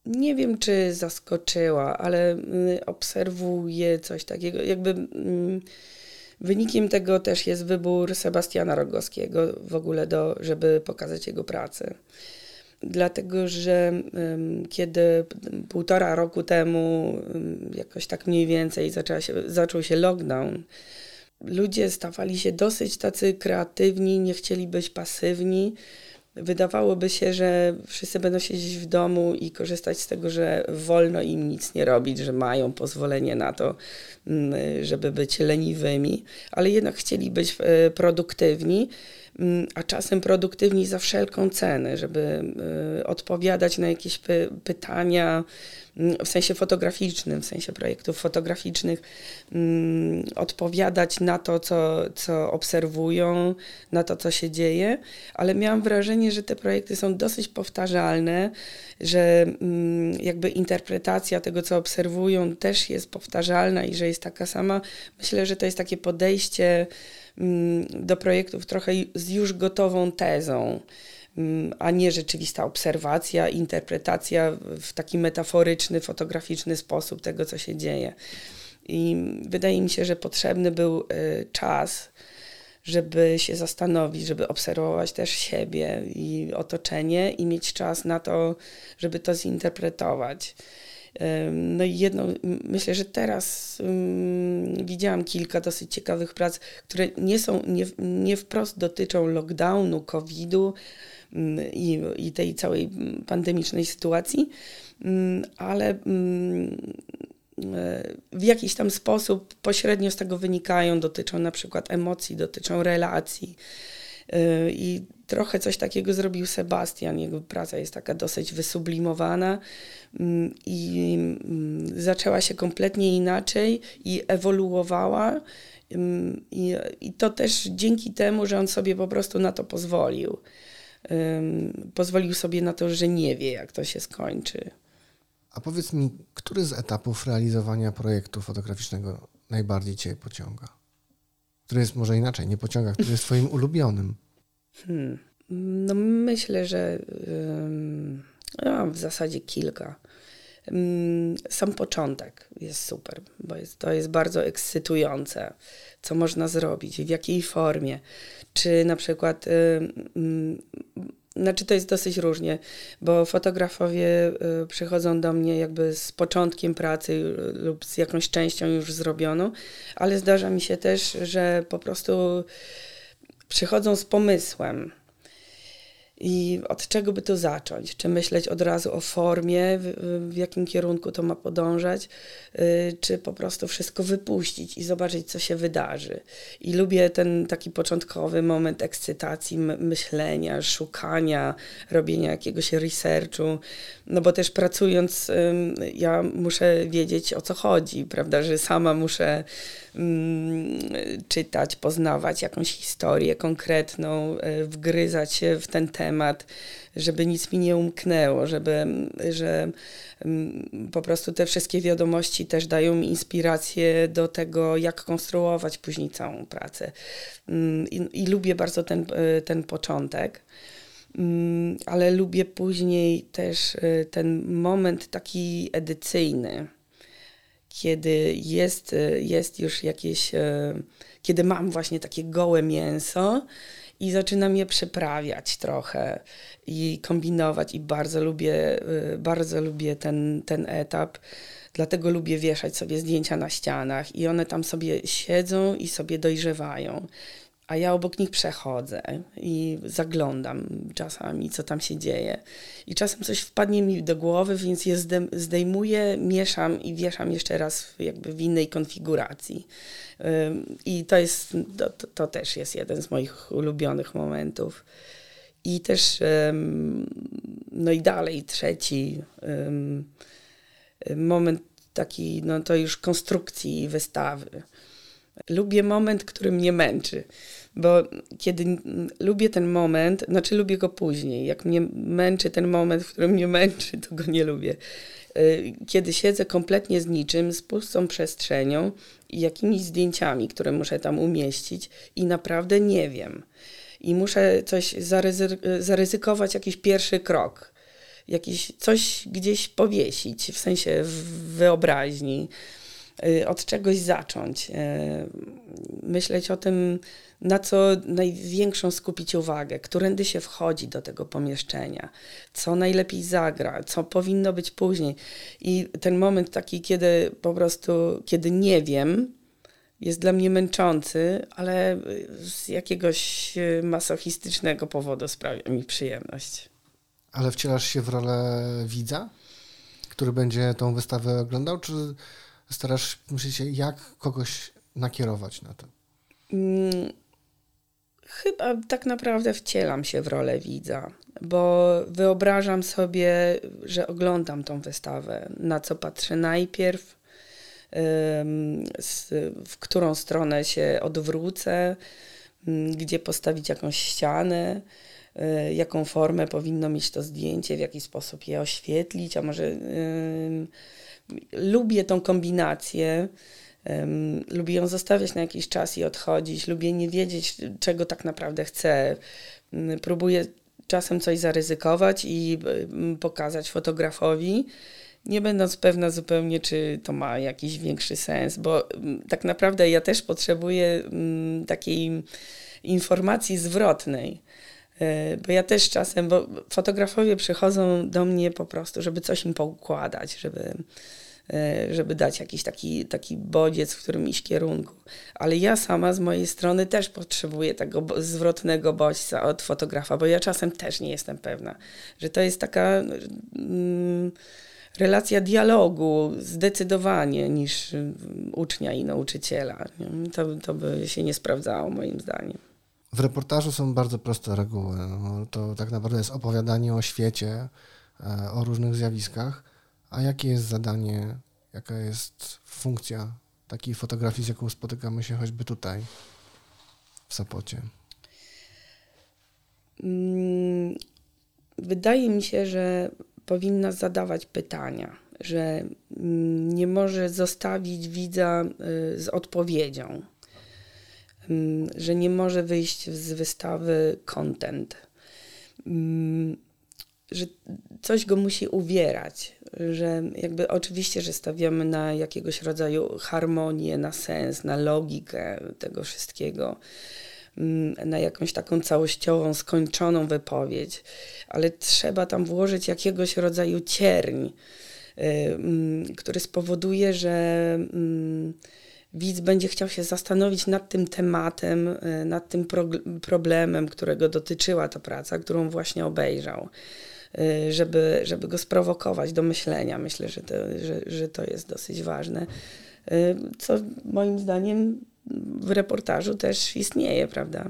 Nie wiem, czy zaskoczyła, ale y, obserwuję coś takiego. Jakby mm, wynikiem tego też jest wybór Sebastiana Rogowskiego w ogóle, do, żeby pokazać jego pracę. Dlatego, że kiedy półtora roku temu, jakoś tak mniej więcej, się, zaczął się lockdown, ludzie stawali się dosyć tacy kreatywni, nie chcieli być pasywni Wydawałoby się, że wszyscy będą siedzieć w domu i korzystać z tego, że wolno im nic nie robić, że mają pozwolenie na to, mm, żeby być leniwymi, ale jednak chcieli być e, produktywni, mm, a czasem produktywni za wszelką cenę, żeby e, odpowiadać na jakieś pytania, w sensie fotograficznym, w sensie projektów fotograficznych, mm, odpowiadać na to, co, co obserwują, na to, co się dzieje, ale miałam wrażenie, że te projekty są dosyć powtarzalne, że mm, jakby interpretacja tego, co obserwują, też jest powtarzalna i że jest taka sama. Myślę, że to jest takie podejście mm, do projektów trochę z już gotową tezą. Mm, a nie rzeczywista obserwacja, interpretacja w taki metaforyczny, fotograficzny sposób tego, co się dzieje. I wydaje mi się, że potrzebny był y, czas, żeby się zastanowić, żeby obserwować też siebie i otoczenie i mieć czas na to, żeby to zinterpretować. No i jedno, myślę, że teraz um, widziałam kilka dosyć ciekawych prac, które nie są, nie, nie wprost dotyczą lockdownu, COVID-u, Mm, i, i tej całej pandemicznej sytuacji, mm, ale mm, e, w jakiś tam sposób pośrednio z tego wynikają, dotyczą na przykład emocji, dotyczą relacji. E, I trochę coś takiego zrobił Sebastian. Jego praca jest taka dosyć wysublimowana mm, i mm, zaczęła się kompletnie inaczej i ewoluowała. Mm, I, I to też dzięki temu, że on sobie po prostu na to pozwolił. Pozwolił sobie na to, że nie wie, jak to się skończy.
A powiedz mi, który z etapów realizowania projektu fotograficznego najbardziej Cię pociąga? Który jest może inaczej, nie pociąga, który jest Twoim ulubionym?
Hmm. No myślę, że no, w zasadzie kilka. Sam początek jest super, bo jest, to jest bardzo ekscytujące, co można zrobić, w jakiej formie. Czy na przykład znaczy to jest dosyć różnie, bo fotografowie y, przychodzą do mnie jakby z początkiem pracy y, lub z jakąś częścią już zrobioną, ale zdarza mi się też, że po prostu przychodzą z pomysłem i od czego by to zacząć? Czy myśleć od razu o formie, w, w, jakim kierunku to ma podążać, y, czy po prostu wszystko wypuścić i zobaczyć, co się wydarzy. I lubię ten taki początkowy moment ekscytacji, myślenia, szukania, robienia jakiegoś researchu, no bo też pracując, ja muszę wiedzieć, o co chodzi, prawda, że sama muszę czytać, poznawać jakąś historię konkretną, e, wgryzać się w ten temat, żeby nic mi nie umknęło, żeby, że mm, po prostu te wszystkie wiadomości też dają mi inspirację do tego, jak konstruować później całą pracę. Mm, I, i lubię bardzo ten, e, ten początek ale lubię później też e, ten moment taki edycyjny, kiedy jest, e, jest już jakieś, e, kiedy mam właśnie takie gołe mięso i zaczynam je przyprawiać trochę i kombinować i bardzo lubię, e, bardzo lubię ten, ten etap. Dlatego lubię wieszać sobie zdjęcia na ścianach i one tam sobie siedzą i sobie dojrzewają a ja obok nich przechodzę i zaglądam czasami, co tam się dzieje. I czasem coś wpadnie mi do głowy, więc je zdejmuję, mieszam i wieszam jeszcze raz jakby w innej konfiguracji. I to jest, to, to też jest jeden z moich ulubionych momentów. I też, no i dalej, trzeci moment taki, no to już konstrukcji wystawy Lubię moment, który mnie męczy, bo kiedy lubię ten moment, znaczy lubię go później. Jak mnie męczy ten moment, w którym mnie męczy, to go nie lubię. Y, kiedy siedzę kompletnie z niczym, z pustą przestrzenią i jakimiś zdjęciami, które muszę tam umieścić i naprawdę nie wiem. I muszę coś zaryzykować, jakiś pierwszy krok, jakiś coś gdzieś powiesić, w sensie w wyobraźni od czegoś zacząć, y, myśleć o tym, na co największą skupić uwagę, którędy się wchodzi do tego pomieszczenia, co najlepiej zagra, co powinno być później. I ten moment taki, kiedy po prostu, kiedy nie wiem, jest dla mnie męczący, ale z jakiegoś y, masochistycznego powodu sprawia mi przyjemność.
Ale wcielasz się w rolę widza, który będzie tą wystawę oglądał, czy starasz się, jak kogoś nakierować na to? Hmm,
chyba tak naprawdę wcielam się w rolę widza, bo wyobrażam sobie, że oglądam tą wystawę, na co patrzę najpierw, w którą stronę się odwrócę, gdzie postawić jakąś ścianę, y, jaką formę powinno mieć to zdjęcie, w jaki sposób je oświetlić, a może lubię tą kombinację. Um, lubię ją zostawiać na jakiś czas i odchodzić. Lubię nie wiedzieć, czego tak naprawdę chcę. Um, próbuję czasem coś zaryzykować i um, pokazać fotografowi, nie będąc pewna zupełnie, czy to ma jakiś większy sens, bo tak naprawdę ja też potrzebuję takiej informacji zwrotnej. E, bo ja też czasem, bo fotografowie przychodzą do mnie po prostu, żeby coś im poukładać, żeby, e, żeby dać jakiś taki, taki bodziec, w którym iść kierunku. Ale ja sama z mojej strony też potrzebuję tego zwrotnego bodźca od fotografa, bo ja czasem też nie jestem pewna, że to jest taka mm, relacja dialogu zdecydowanie niż ucznia i nauczyciela. To, to by się nie sprawdzało moim zdaniem.
W reportażu są bardzo proste reguły. No, to tak naprawdę jest opowiadanie o świecie, e, o różnych zjawiskach. A jakie jest zadanie, jaka jest funkcja takiej fotografii, z jaką spotykamy się choćby tutaj, w Sopocie?
Mm, wydaje mi się, że powinna zadawać pytania, że mm, nie może zostawić widza y, z odpowiedzią, że nie może wyjść z wystawy content, że coś go musi uwierać, że jakby oczywiście, że stawiamy na jakiegoś rodzaju harmonię, na sens, na logikę tego wszystkiego, mm, na jakąś taką całościową, skończoną wypowiedź, ale trzeba tam włożyć jakiegoś rodzaju cierń, y, mm, który spowoduje, że mm, widz będzie chciał się zastanowić nad tym tematem, y, nad tym problemem, którego dotyczyła ta praca, którą właśnie obejrzał. Y, żeby, żeby go sprowokować do myślenia. Myślę, że to, że, że to jest dosyć ważne. Y, co moim zdaniem w reportażu też istnieje, prawda?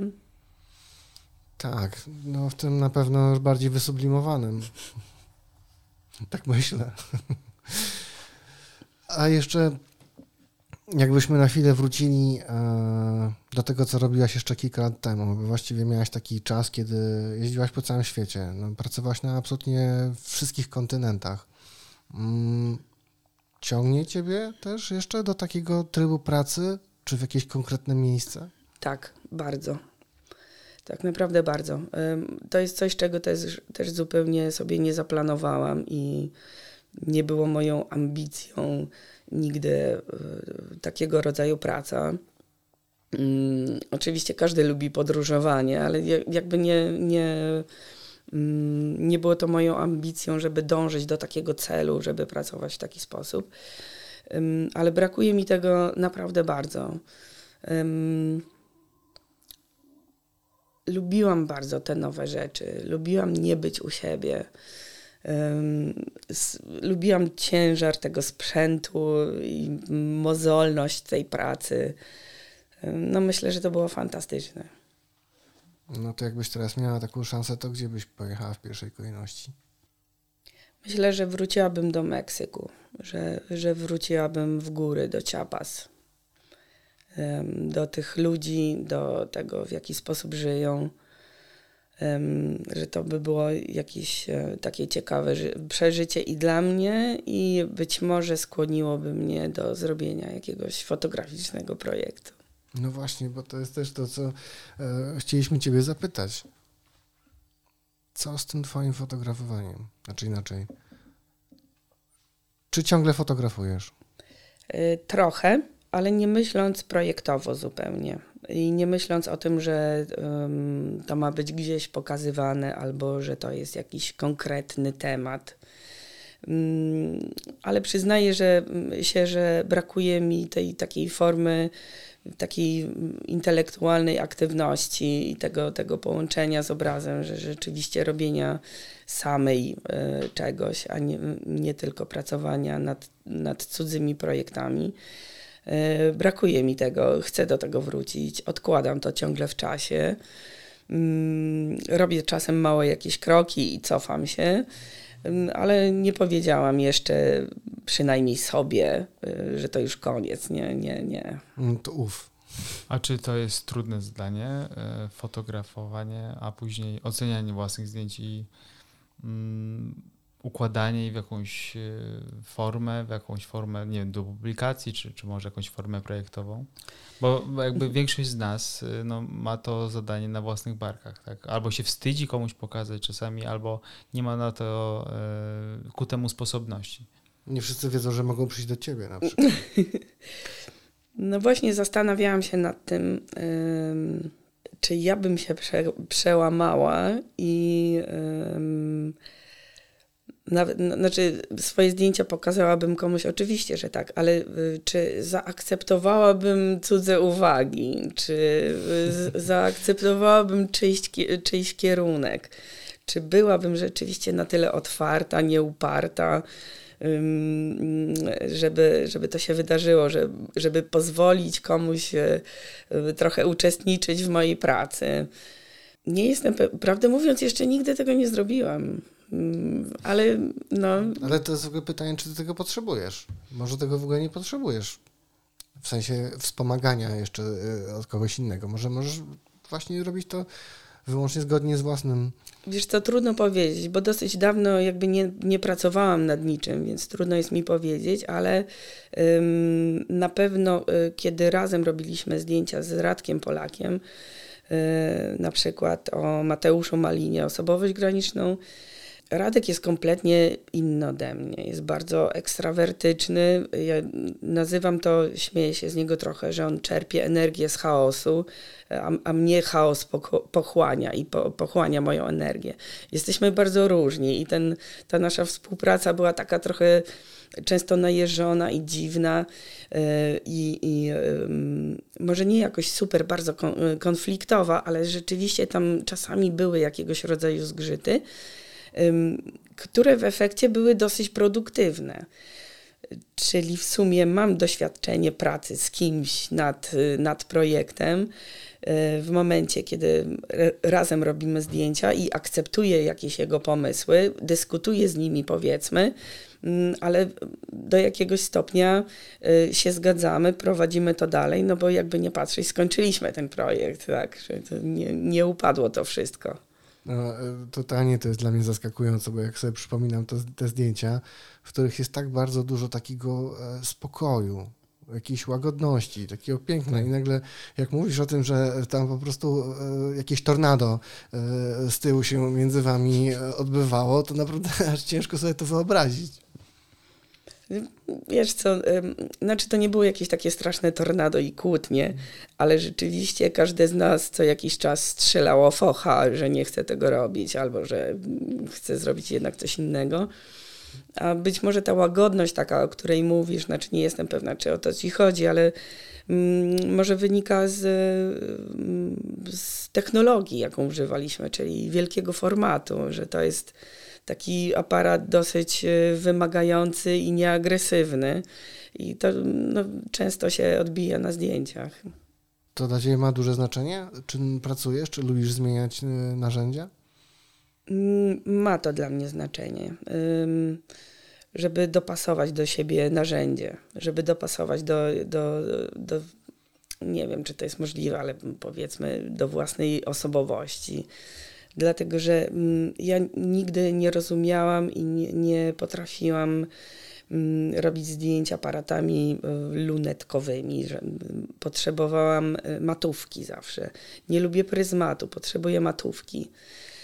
Tak, no w tym na pewno bardziej wysublimowanym. Tak myślę. A jeszcze jakbyśmy na chwilę wrócili e, do tego, co robiłaś jeszcze kilka lat temu, bo właściwie miałaś taki czas, kiedy jeździłaś po całym świecie. No, pracowałaś na absolutnie wszystkich kontynentach. Mm, ciągnie ciebie też jeszcze do takiego trybu pracy, czy w jakieś konkretne miejsce?
Tak, bardzo. Tak naprawdę bardzo. To jest coś, czego też, też zupełnie sobie nie zaplanowałam i nie było moją ambicją nigdy e, takiego rodzaju praca. Um, oczywiście każdy lubi podróżowanie, ale jakby nie, nie, um, nie było to moją ambicją, żeby dążyć do takiego celu, żeby pracować w taki sposób. Ale brakuje mi tego naprawdę bardzo. lubiłam bardzo te nowe rzeczy, lubiłam nie być u siebie. Lubiłam ciężar tego sprzętu i mozolność tej pracy. No myślę, że to było fantastyczne.
No to jakbyś teraz miała taką szansę, to gdzie byś pojechała w pierwszej kolejności?
Myślę, że wróciłabym do Meksyku, że, że wróciłabym w góry, do Chiapas, do tych ludzi, do tego, w jaki sposób żyją że to by było jakieś e, takie ciekawe przeżycie i dla mnie, i być może skłoniłoby mnie do zrobienia jakiegoś fotograficznego projektu.
No właśnie, bo to jest też to, co e, chcieliśmy Ciebie zapytać. Co z tym Twoim fotografowaniem? Znaczy inaczej. Czy ciągle fotografujesz?
E, trochę, ale nie myśląc projektowo zupełnie i nie myśląc o tym, że um, to ma być gdzieś pokazywane albo że to jest jakiś konkretny temat. Um, ale przyznaję że, się, że brakuje mi tej takiej formy takiej intelektualnej aktywności i tego, tego połączenia z obrazem, że rzeczywiście robienia samej y, czegoś, a nie, nie tylko pracowania nad, nad cudzymi projektami. E, brakuje mi tego, chcę do tego wrócić, odkładam to ciągle w czasie. Mm, robię czasem małe jakieś kroki i cofam się, mm, ale nie powiedziałam jeszcze przynajmniej sobie, e, że to już koniec. Nie, nie, nie.
No to uf.
A czy to jest trudne zdanie, e, fotografowanie, a później ocenianie własnych zdjęć i mm, układanie jej w jakąś e, formę, w jakąś formę, nie wiem, do publikacji, czy, czy może jakąś formę projektową? Bo jakby większość z nas e, no, ma to zadanie na własnych barkach, tak? Albo się wstydzi komuś pokazać czasami, albo nie ma na to e, ku temu sposobności.
Nie wszyscy wiedzą, że mogą przyjść do ciebie na przykład.
No właśnie zastanawiałam się nad tym, czy ja bym się prze, przełamała i nawet, znaczy swoje zdjęcia pokazałabym komuś, oczywiście, że tak, ale y, czy zaakceptowałabym cudze uwagi, czy y, zaakceptowałabym czyjś, czyjś kierunek, czy byłabym rzeczywiście na tyle otwarta, nieuparta, żeby, żeby to się wydarzyło, żeby, żeby pozwolić komuś e, trochę uczestniczyć w mojej pracy. Nie jestem, prawdę mówiąc, jeszcze nigdy tego nie zrobiłam. Ale no.
Ale to jest w ogóle pytanie, czy ty tego potrzebujesz? Może tego w ogóle nie potrzebujesz. W sensie wspomagania jeszcze e, od kogoś innego. Może możesz właśnie robić to wyłącznie zgodnie z własnym.
Wiesz, to trudno powiedzieć, bo dosyć dawno jakby nie, nie pracowałam nad niczym, więc trudno jest mi powiedzieć, ale ym, na pewno y, kiedy razem robiliśmy zdjęcia z Radkiem Polakiem, y, na przykład o Mateuszu Malinie, osobowość graniczną, Radek jest kompletnie inny ode mnie. Jest bardzo ekstrawertyczny. Ja nazywam to, śmieję się z niego trochę, że on czerpie energię z chaosu, a, a mnie chaos pochłania i po, pochłania moją energię. Jesteśmy bardzo różni i ten, ta nasza współpraca była taka trochę często najeżona i dziwna e, i, i może nie jakoś super bardzo konfliktowa, ale rzeczywiście tam czasami były jakiegoś rodzaju zgrzyty które w efekcie były dosyć produktywne. Czyli w sumie mam doświadczenie pracy z kimś nad, nad projektem. Y, w momencie, kiedy razem robimy zdjęcia i akceptuję jakieś jego pomysły, dyskutuję z nimi, powiedzmy, mm, ale do jakiegoś stopnia y, się zgadzamy, prowadzimy to dalej, no bo jakby nie patrzeć, skończyliśmy ten projekt, tak, nie, nie upadło to wszystko.
No, e, totalnie to jest dla mnie zaskakujące, bo jak sobie przypominam to, te zdjęcia, w których jest tak bardzo dużo takiego e, spokoju, jakiejś łagodności, takiego piękna i nagle jak mówisz o tym, że tam po prostu e, jakieś tornado z tyłu się między wami odbywało, to naprawdę aż ciężko sobie to wyobrazić.
Wiesz co, znaczy to nie było jakieś takie straszne tornado i kłótnie, ale rzeczywiście każdy z nas co jakiś czas strzelało focha, że nie chce tego robić albo że chce zrobić jednak coś innego. A być może ta łagodność taka, o której mówisz, znaczy nie jestem pewna, czy o to ci chodzi, ale mm, może wynika z, z technologii, jaką używaliśmy, czyli wielkiego formatu, że to jest taki aparat dosyć e, wymagający i nieagresywny. I to no, często się odbija na zdjęciach.
To dla Ciebie ma duże znaczenie? Czy pracujesz, czy lubisz zmieniać e, narzędzia?
Mm, ma to dla mnie znaczenie. Żeby dopasować do siebie narzędzie, żeby dopasować do, do, do nie wiem, czy to jest możliwe, ale powiedzmy do własnej osobowości dlatego że mm, ja nigdy nie rozumiałam i nie, nie potrafiłam mm, robić zdjęć aparatami e, lunetkowymi, mm, potrzebowałam e, matówki zawsze. Nie lubię pryzmatu, potrzebuję matówki.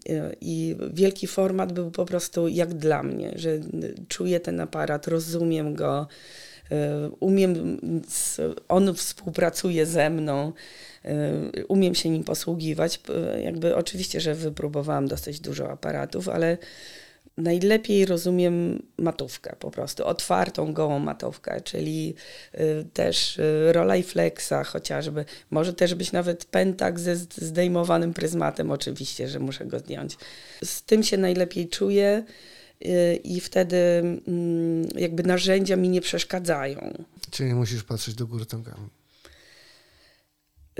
E, I wielki format był po prostu jak dla mnie, że czuję ten aparat, rozumiem go, umiem, on współpracuje ze mną. Y, umiem się nim posługiwać. Jakby oczywiście, że wypróbowałam dosyć dużo aparatów, ale najlepiej rozumiem matówkę po prostu, otwartą, gołą matówkę, czyli y, też y, Rolleiflexa chociażby. Może też być nawet pentak ze zdejmowanym pryzmatem, oczywiście, że muszę go zdjąć. Z tym się najlepiej czuję i wtedy mm, jakby narzędzia mi nie przeszkadzają.
Czyli musisz patrzeć do góry nogami.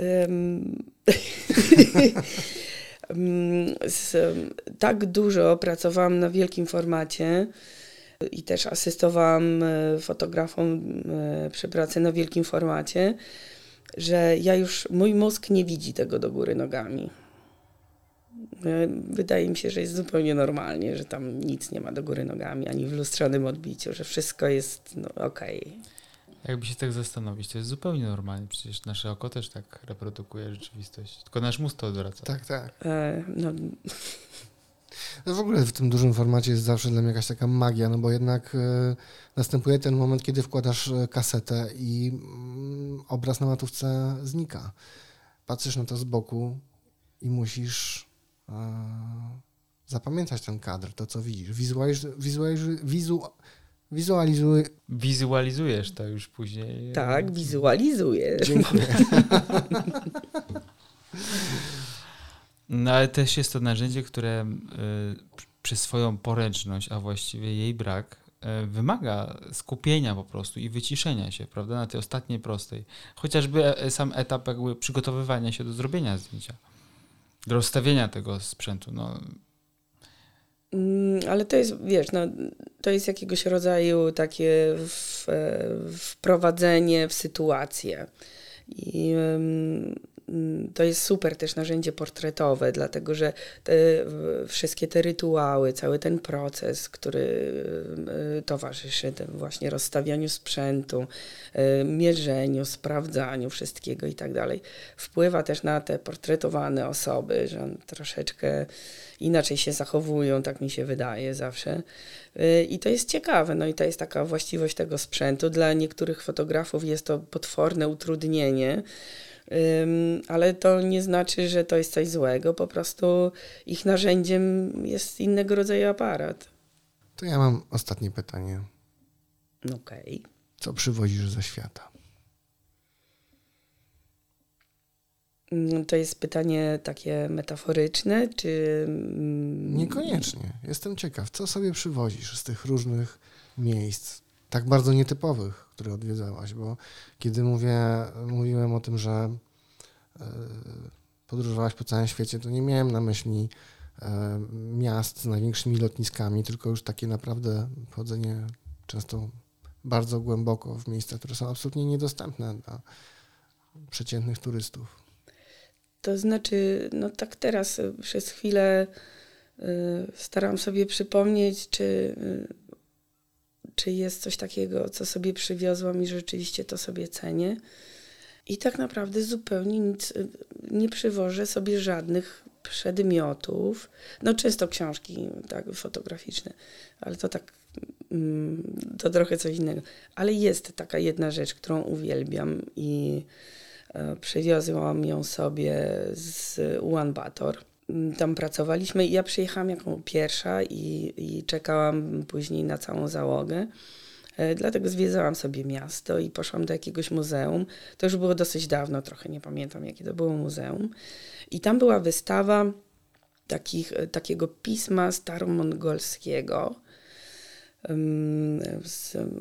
tak dużo pracowałam na wielkim formacie i też asystowałam e, fotografom e, przy pracy na wielkim formacie, że ja już, mój mózg nie widzi tego do góry nogami. E, wydaje mi się, że jest zupełnie normalnie, że tam nic nie ma do góry nogami, ani w lustrzanym odbiciu, że wszystko jest no, okej. Okay.
Jakby się tak zastanowić, to jest zupełnie normalne. Przecież nasze oko też tak reprodukuje rzeczywistość. Tylko nasz mózg to odwraca.
Tak, tak. E, no. no. w ogóle w tym dużym formacie jest zawsze dla mnie jakaś taka magia, no bo jednak e, następuje ten moment, kiedy wkładasz e, kasetę i mm, obraz na matówce znika. Patrzysz na to z boku i musisz e, zapamiętać ten kadr, to co widzisz. Wizualiz, wizualiz, wizu, Wizualizuj.
Wizualizujesz to już później.
Tak, wizualizuję.
Dziękuję.
No ale też jest to narzędzie, które y, przez swoją poręczność, a właściwie jej brak, y, wymaga skupienia po prostu i wyciszenia się, prawda, na tej ostatniej prostej. Chociażby e, sam etap jakby przygotowywania się do zrobienia zdjęcia, do rozstawienia tego sprzętu. No,
Ale to jest, wiesz, no, to jest jakiegoś rodzaju takie w, e, wprowadzenie w sytuację. I mm, to jest super też narzędzie portretowe, dlatego że te, wszystkie te rytuały, cały ten proces, który y, towarzyszy temu właśnie rozstawianiu sprzętu, y, mierzeniu, sprawdzaniu wszystkiego i tak dalej, wpływa też na te portretowane osoby, że troszeczkę inaczej się zachowują, tak mi się wydaje zawsze. Y, I to jest ciekawe, no i to jest taka właściwość tego sprzętu. Dla niektórych fotografów jest to potworne utrudnienie, ale to nie znaczy, że to jest coś złego, po prostu ich narzędziem jest innego rodzaju aparat.
To ja mam ostatnie pytanie.
Okej.
Co przywozisz ze świata?
Mm, To jest pytanie takie metaforyczne, czy... mm,
Niekoniecznie. Jestem ciekaw, co sobie przywozisz z tych różnych miejsc, tak bardzo nietypowych, które odwiedzałaś, bo kiedy mówię, mówiłem o tym, że e, podróżowałaś po całym świecie, to nie miałem na myśli e, miast z największymi lotniskami, tylko już takie naprawdę wchodzenie często bardzo głęboko w miejsca, które są absolutnie niedostępne dla przeciętnych turystów.
To znaczy, no tak teraz przez chwilę y, staram sobie przypomnieć, czy, czy jest coś takiego, co sobie przywiozłam i rzeczywiście to sobie cenię. I tak naprawdę zupełnie nic y, nie przywożę sobie żadnych przedmiotów. No często książki tak, fotograficzne, ale to tak mm, to trochę coś innego. Ale jest taka jedna rzecz, którą uwielbiam i e, przywiozłam ją sobie z Ulaanbaatar. Mm, Tam pracowaliśmy ja przyjechałam jako pierwsza i, i czekałam później na całą załogę. E, Dlatego zwiedzałam sobie miasto i poszłam do jakiegoś muzeum. To już było dosyć dawno, trochę nie pamiętam jakie to było muzeum. I tam była wystawa takich, e, takiego pisma staromongolskiego,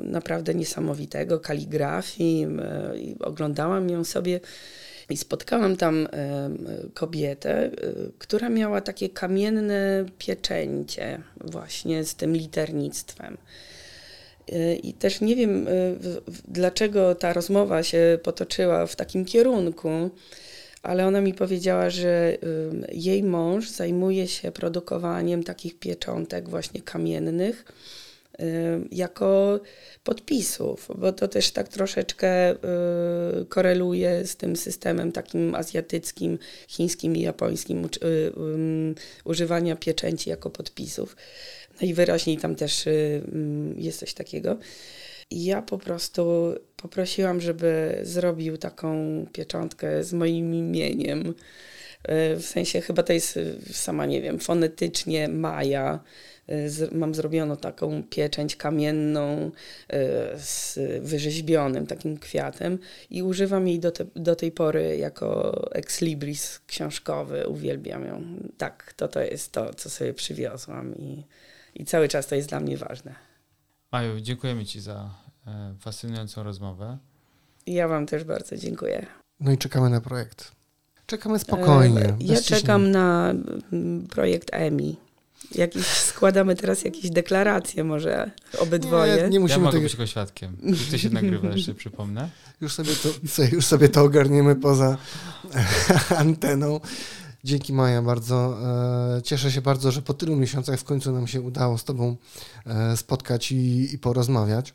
naprawdę niesamowitego, kaligrafii. i Oglądałam ją sobie i spotkałam tam kobietę, e, która miała takie kamienne pieczęcie właśnie z tym liternictwem. Y, I też nie wiem, w- dlaczego ta rozmowa się potoczyła w takim kierunku, ale ona mi powiedziała, że jej mąż zajmuje się produkowaniem takich pieczątek właśnie kamiennych jako podpisów, bo to też tak troszeczkę y, koreluje z tym systemem takim azjatyckim, chińskim i japońskim y, używania pieczęci jako podpisów. Najwyraźniej tam też y, jest coś takiego. Ja po prostu poprosiłam, żeby zrobił taką pieczątkę z moim imieniem. Y, W sensie chyba to jest y, sama, nie wiem, fonetycznie Maja. Y, z- Mam zrobioną taką pieczęć kamienną z wyrzeźbionym takim kwiatem i używam jej do, te, do tej pory jako ex libris książkowy. Uwielbiam ją. Tak, to to jest to, co sobie przywiozłam i, i cały czas to jest dla mnie ważne.
Maju, dziękujemy Ci za e, fascynującą rozmowę.
Ja Wam też bardzo dziękuję.
No i czekamy na projekt. Czekamy spokojnie.
E, Ja czekam na mm, projekt EMI. Jakiś, składamy teraz jakieś deklaracje może obydwoje.
Nie, nie
Ja
musimy
mogę
tego,
być tylko świadkiem. I to się nagrywa, jeszcze przypomnę.
już, sobie to, co, już sobie to ogarniemy poza anteną. Dzięki Maja bardzo. E, cieszę się bardzo, że po tylu miesiącach w końcu nam się udało z Tobą e, spotkać i, i porozmawiać.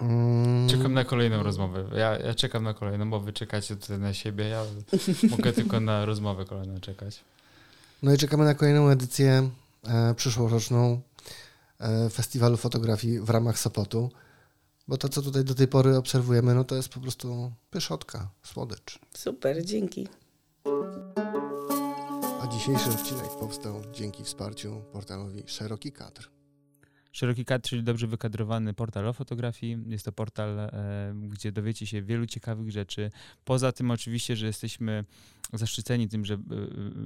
Mm,
Czekam na kolejną rozmowę. Ja, ja czekam na kolejną, bo wy czekacie tutaj na siebie. Ja mogę tylko na rozmowę kolejną czekać.
No i czekamy na kolejną edycję e, przyszłoroczną e, Festiwalu Fotografii w ramach Sopotu. Bo to, co tutaj do tej pory obserwujemy, no to jest po prostu pyszotka, słodycz.
Super, dzięki.
A dzisiejszy odcinek powstał dzięki wsparciu portalowi Szeroki Kadr.
Szeroki kadr, czyli dobrze wykadrowany portal o fotografii. Jest to portal, e, gdzie dowiecie się wielu ciekawych rzeczy. Poza tym oczywiście, że jesteśmy zaszczyceni tym, że e,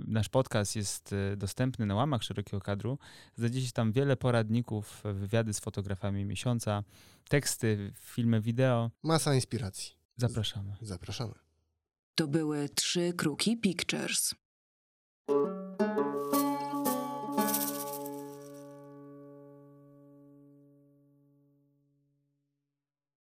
nasz podcast jest e, dostępny na łamach szerokiego kadru. Znajdziecie tam wiele poradników, wywiady z fotografami miesiąca, teksty, filmy, wideo.
Masa inspiracji.
Zapraszamy.
Zapraszamy.
To były trzy kruki Pictures.